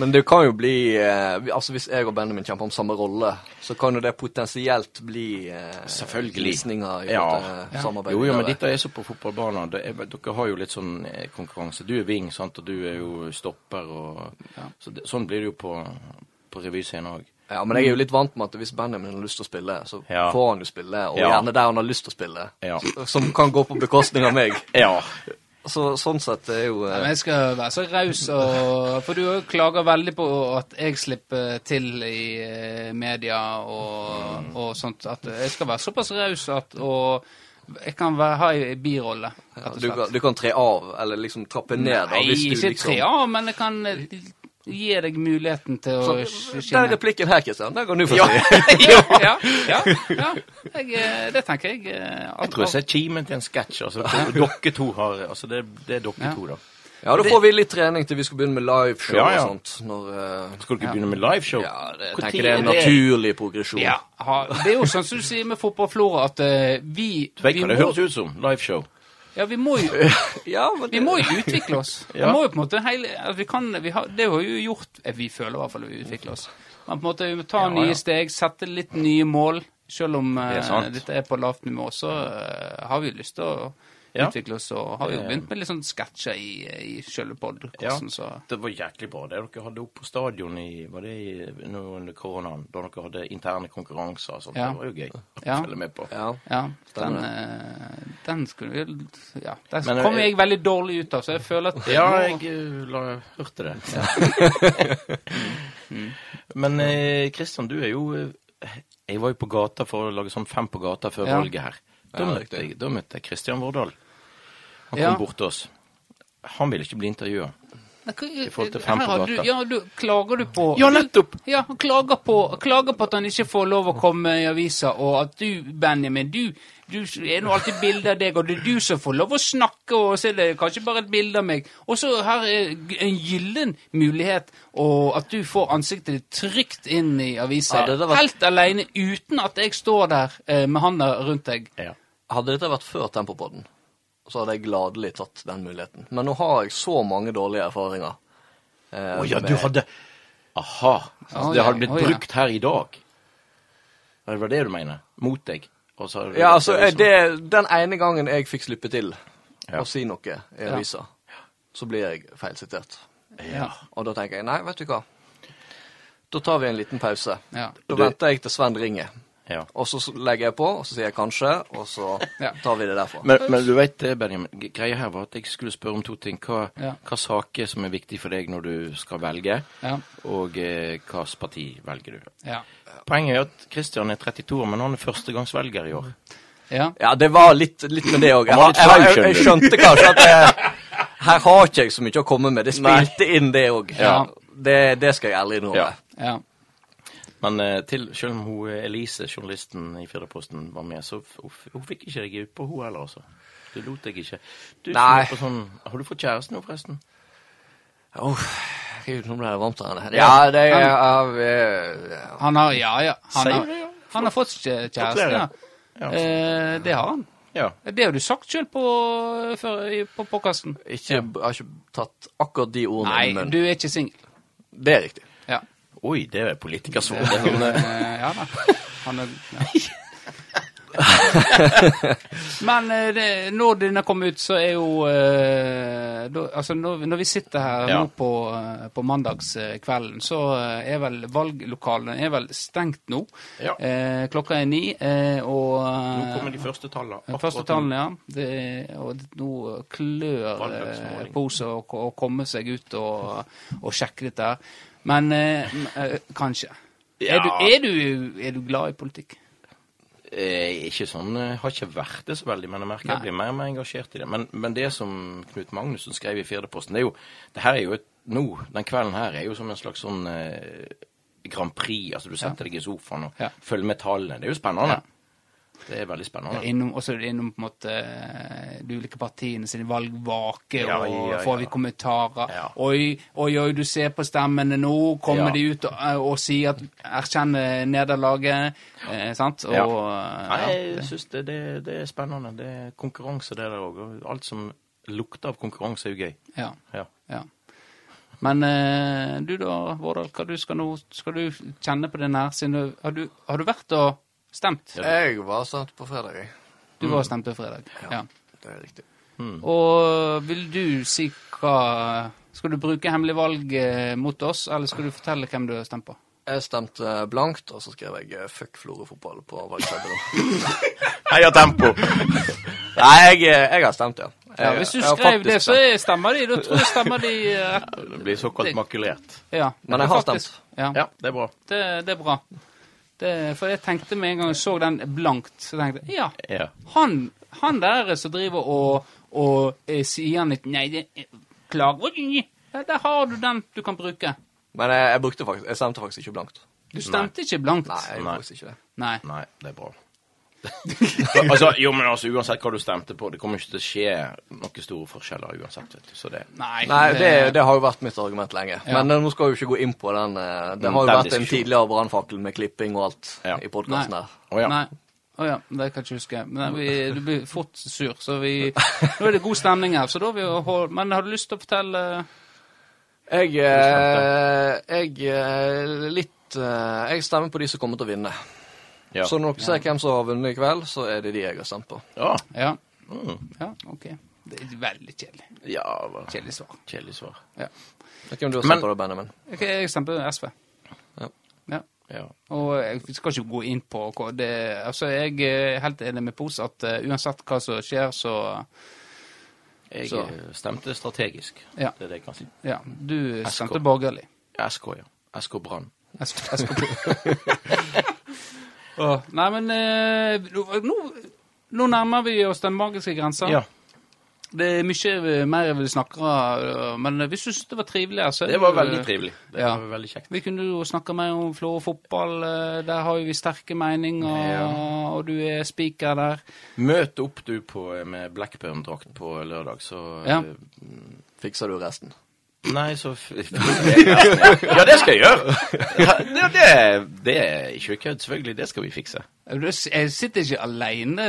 Men det kan jo bli eh, Altså Hvis jeg og Benjamin kjemper om samme rolle, så kan jo det potensielt bli eh, Selvfølgelig. visninger i Ja. samarbeid. Jo, jo, men dette er så på fotballbanen. Er, dere har jo litt sånn eh, konkurranse. Du er wing, sant, og du er jo stopper, og Ja. så det, Sånn blir det jo på, på revyscenen òg. Ja, men jeg er jo litt vant med at hvis Benjamin har lyst til å spille, så Ja. får han jo spille, og Ja. gjerne der han har lyst til å spille. Ja. Som kan gå på bekostning av meg. Ja. Så sånn sett er jo Nei, men eh, jeg skal være så raus, og- for du klager veldig på at jeg slipper til i eh, media og, og sånt. At jeg skal være såpass raus at og jeg kan være, ha en birolle, ja, du, du kan tre av, eller liksom trappe ned. da, hvis du ikke liksom... tre av, men jeg kan gi deg muligheten til å Så, den replikken her, Kristian, den kan du få Ja. si. ja, ja, ja, ja. Jeg, eh, det tenker jeg. eh, Jeg tror jeg ser kimen til en sketsj. Altså, dere to har Altså, det, det er dere Ja. to, da. Ja, da får vi litt trening til vi skal begynne med liveshow Ja, ja. og sånt. Når, uh, Skal dere Ja. begynne med liveshow? ja, det, jeg tenker det er en naturlig progresjon. Ja, ha, det er jo sånn som du sier med fotballflora, at uh, vi, Du vet hva det høres ut som? Liveshow. Ja, vi må jo Ja, men Vi må jo utvikle oss. Vi må jo på en måte hele, vi kan, vi har, Det har jo gjort eh, Vi føler i hvert fall at vi utvikler oss. Men på en måte vi må ta Ja, nye ja. steg, sette litt nye mål. Selv om Det er eh, dette er på lavt nivå, så uh, har vi lyst til å Ja. utvikle oss. Og har jo begynt med litt sånn sketsjer i, i selve podkasten, Ja, Det var jæklig bra det dere hadde opp på stadion i Var det i, under koronaen? Da dere hadde interne konkurranser og sånt. Ja. Det var jo gøy å Ja. følge med på. Ja. ja. Den, eh, den skulle vi Ja. Den Men, kom eh, jeg veldig dårlig ut av, så jeg føler at Ja, nå- jeg eh, la, hørte det. Men eh, Kristian, du er jo eh, Jeg var jo på gata for å lage sånn Fem på gata før Ja. valget her. Da Ja, møtte jeg, da møtte jeg Kristian Vårdal. Han kom Ja. bort til oss. Han ville ikke bli intervjua. I forhold til fem på gata. du- Ja, du, klager du på Ja, nettopp! Ja, han klager på, klager på at han ikke får lov å komme i avisa, og at du, Benjamin, du, du er nå alltid bilde av deg, og det er du som får lov å snakke, og så er det kanskje bare et bilde av meg. Og så her er en gyllen mulighet, og at du får ansiktet ditt trygt inn i avisa. Ja, var... Helt alene, uten at jeg står der eh, med handa rundt deg. Ja. Hadde dette vært før Tempopodden, så hadde jeg gladelig tatt den muligheten. Men nå har jeg så mange dårlige erfaringer. eh, Å ja, med- du hadde Aha. Altså, det hadde blitt ja. brukt her i dag. Det var det du mener? Mot deg? Og så hadde Ja, altså, eh, det, den ene gangen jeg fikk slippe til Ja. å si noe i Ja. så blir jeg feilsitert. Ja. Og da tenker jeg nei, vet du hva. Da tar vi en liten pause. Ja. Da venter jeg til Sven ringer. Ja. Og så legger jeg på, og så sier jeg kanskje, og så tar vi det derfra. Men, men du vet det, Benjamin. Greia her var at jeg skulle spørre om to ting. Hva, Ja. hva saker som er viktig for deg når du skal velge, Ja. og eh, hvilket parti velger du? Ja. Poenget er at Kristian er 32 år, men han er førstegangsvelger i år. ja. Ja, det var litt, litt med det òg. Jeg, jeg, jeg, jeg skjønte kanskje at jeg, her har ikke jeg så mye å komme med. Det spilte inn, det òg. Ja. Det, det skal jeg ærlig innrømme. Ja. Men eh, til, selv om hun eh, Elise, journalisten i Firdaposten, var med, så hun, hun fikk ikke deg ut på hun heller, altså. Du lot deg ikke. Du, Nei. på Sånn, har du fått kjæreste nå, forresten? Oh, Gud, nå ble det varmt her. Ja, det er av Han har Ja, ja. Han har, det, ja? han har fått kjæ- kjæreste, ja. Ja. Eh, det har han. Ja. Det har du sagt sjøl på, på podkasten. ikke, Jeg har ikke tatt akkurat de ordene i Nei, du er ikke singel. Det er riktig. Oi, det er er sånn, eh, ja da. Han er ja. Men eh, det, når denne kom ut, så er jo eh, da, Altså, når, når vi sitter her Ja. nå på, eh, på mandagskvelden, så er vel valglokalene er vel stengt nå. Ja. Eh, klokka er ni, eh, og Nå kommer de første tallene. De første tallene, ja. Det, og nå klør seg å, å komme seg ut og, og sjekke dette. Men eh, eh, kanskje. Ja. Er, du, er, du, er du glad i politikk? Eh, ikke sånn, jeg har ikke vært det så veldig, men jeg merker jeg blir mer og mer engasjert i det. Men, men det som Knut Magnussen skrev i Firdeposten, det er jo Det her er jo et Nå, den kvelden her er jo som en slags sånn eh, Grand Prix. Altså du setter deg i sofaen og Ja. følger med tallene. Det er jo spennende. Det er veldig spennende. Innom, og så er det innom på en måte eh, de ulike partiene sine valgvake, Ja, og ja, ja. får vi kommentarer. Ja. Oi, oi, oi, du ser på stemmene nå, kommer Ja. de ut og, eh, og sier at erkjenner nederlaget, eh, sant? Og, Ja. Nei, jeg det- syns det, det, det er spennende. Det er konkurranse, det der òg. Og alt som lukter av konkurranse, er jo gøy. ja, Ja. ja. Men eh, du da, Vårdal, hva du skal nå? Skal du kjenne på det nærsynet? Har har du vært og stemt? Jeg var stemt på fredag, jeg. Du var stemt på fredag. Ja. Det er riktig. Og vil du si hva Skal du bruke hemmelig valg eh, mot oss, eller skal du fortelle hvem du har stemt på? Jeg stemte blankt, og så skrev jeg eh, 'fuck Florø-fotball' på valgseddelen. Heia Tempo! Nei, jeg, eh, jeg har stemt, ja. Jeg, Ja, hvis du skrev det, så er- stemmer de. Da tror jeg stemmer de uh. Det blir såkalt makulert. Ja. Men jeg har Faktisk. stemt. Ja, Ja, det er bra. det, det er bra. Det, for jeg tenkte med en gang jeg så den blankt, så tenkte jeg ja, Ja. han, han der som driver og, og eh, sier litt Nei, det klager Oi, Der har du den du kan bruke. Men jeg, jeg, brukte faktisk, jeg stemte faktisk ikke blankt. Du stemte ikke blankt. Nei, jeg gjorde faktisk ikke det. Nei. Nei, det er bra. altså, jo, men altså, uansett hva du stemte på, det kommer ikke til å skje noen store forskjeller uansett, vet du. Så det Nei, Nei, det, det har jo vært mitt argument lenge. Ja. Men eh, nå skal vi jo ikke gå inn på den. eh, Det Mm, har jo den vært en tidligere brannfakkel med klipping og alt Ja. i podkasten her. Å ja. Nei. Å ja, det kan jeg ikke huske. Men vi, du blir fort sur, så vi Nå er det god stemning her, så da vi hold... Men har du lyst til å fortelle Jeg, eh, jeg litt eh, Jeg stemmer på de som kommer til å vinne. Ja. Så når dere ser hvem som har vunnet i kveld, så er det de jeg har stemt på. Ja. Ja. Mm. ja, OK. Det er veldig kjedelig. ja hva- Kjedelig svar. Kjedelig svar. Ja. Hvem du har stemt på da, Benjamin? Ok, jeg stemte SV. Ja. ja. Ja. Og jeg skal ikke gå inn på hva det Altså, jeg er helt enig med Pos at uh, uansett hva som skjer, så Jeg Så. eh, stemte strategisk. Ja. Det er det jeg kan si. Ja, du SK. stemte borgerlig. SK, ja. SK Brann. SK. Åh, nei, men eh, nå, nå, nærmer vi oss den magiske grensa. Ja. Det er mye eh, mer jeg vil snakke om, men vi du synes det var trivelig Altså. Det var veldig eh, trivelig. Det Ja. var veldig kjekt. Vi kunne jo snakke mer om Florø fotball. eh, Der har vi sterke meninger, Ja. og du er spiker der. Møt opp du på, eh, med Blackburn-drakt på lørdag, så Ja. eh, Fikser du resten? Nei, så f Ja, det skal jeg gjøre! Ja, det, det er ikke kødd, selvfølgelig. Det skal vi fikse. Jeg sitter ikke alene.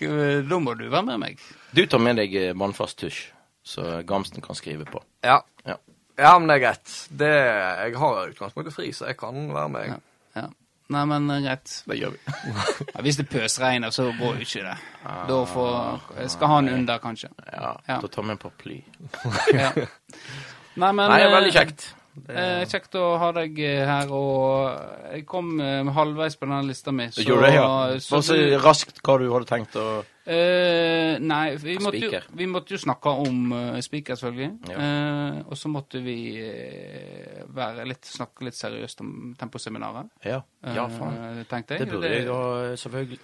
Da må du være med meg. Du tar med deg eh, vannfast tusj, så Gamsten kan skrive på. Ja. Ja. Ja, men det er greit. Det, jeg har utgangspunktet fri, så jeg kan være med. Ja. ja. Nei, men eh, greit. Det gjør vi. Ja, hvis det pøsregner, så går jo ikke det. Da får skal han en under, kanskje. Ja, Ja. Da tar vi en paraply. Ja. Nei, men Nei, er eh, veldig kjekt. Eh, kjekt å ha deg eh, her, og jeg kom eh, halvveis på denne lista mi. Så, gjorde det, ja. så så, raskt hva du hadde tenkt å Eh, nei, vi måtte, jo, vi måtte jo snakke om uh, spiker, selvfølgelig. Ja. Og så måtte vi litt, snakke litt seriøst om temposeminaret. Ja, ja eh, faen. tenkte jeg. Det burde jeg jo selvfølgelig.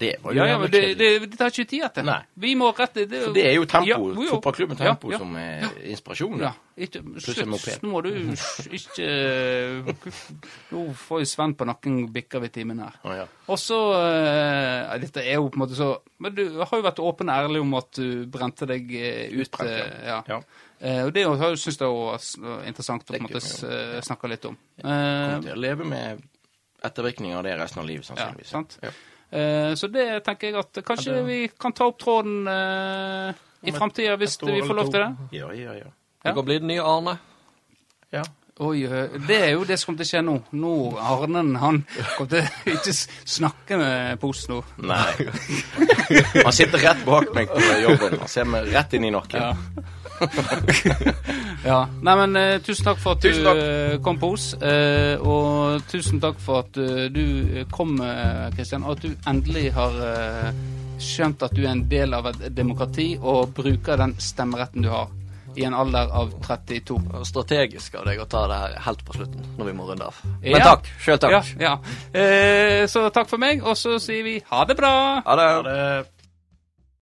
Det var jo Ja, ja, men det, det, det tar ikke tid til. Nei. Vi må rette det, For det er jo Tempo, Ja, fotballklubben Tempo, Ja, ja. som er inspirasjonen. Ja, ikke, slutt, nå må du ikke Nå får jo Sven på nakken bikker vi timen her. Å, ja. Og så eh, Dette er jo på en måte så Men du har jo vært åpen og ærlig om at du brente deg eh, ut. Utbrent, eh, ja. Ja. Eh, og det syns jeg var interessant å på en måte eh, snakke litt om. Eh, til å leve med ettervirkninger av det resten av livet, ja, sannsynligvis. sant? Ja. Eh, så det tenker jeg at kanskje Ja, det- vi kan ta opp tråden eh, i Om framtida, hvis vi får lov til det. Ja, ja, ja. Det kan bli den nye Arne. ja. Oi, eh, det er jo det som kommer til å skje nå. Nå, Arnen, han kommer til å ikke snakke med Posen nå. Nei. Han sitter rett bak meg på jobben. Han ser meg rett inn i nakken. Ja. ja. Nei, men uh, tusen takk for at Tusen du takk. eh, kom på oss. Uh, og tusen takk for at du kom, Kristian, og at du endelig har skjønt at du er en del av et demokrati og bruker den stemmeretten du har i en alder av 32. Strategisk av deg å ta det her helt på slutten, når vi må runde av. Ja. Men takk. Sjøl takk. Ja, ja. Eh, så takk for meg, og så sier vi ha det bra! Ha det. Ha det.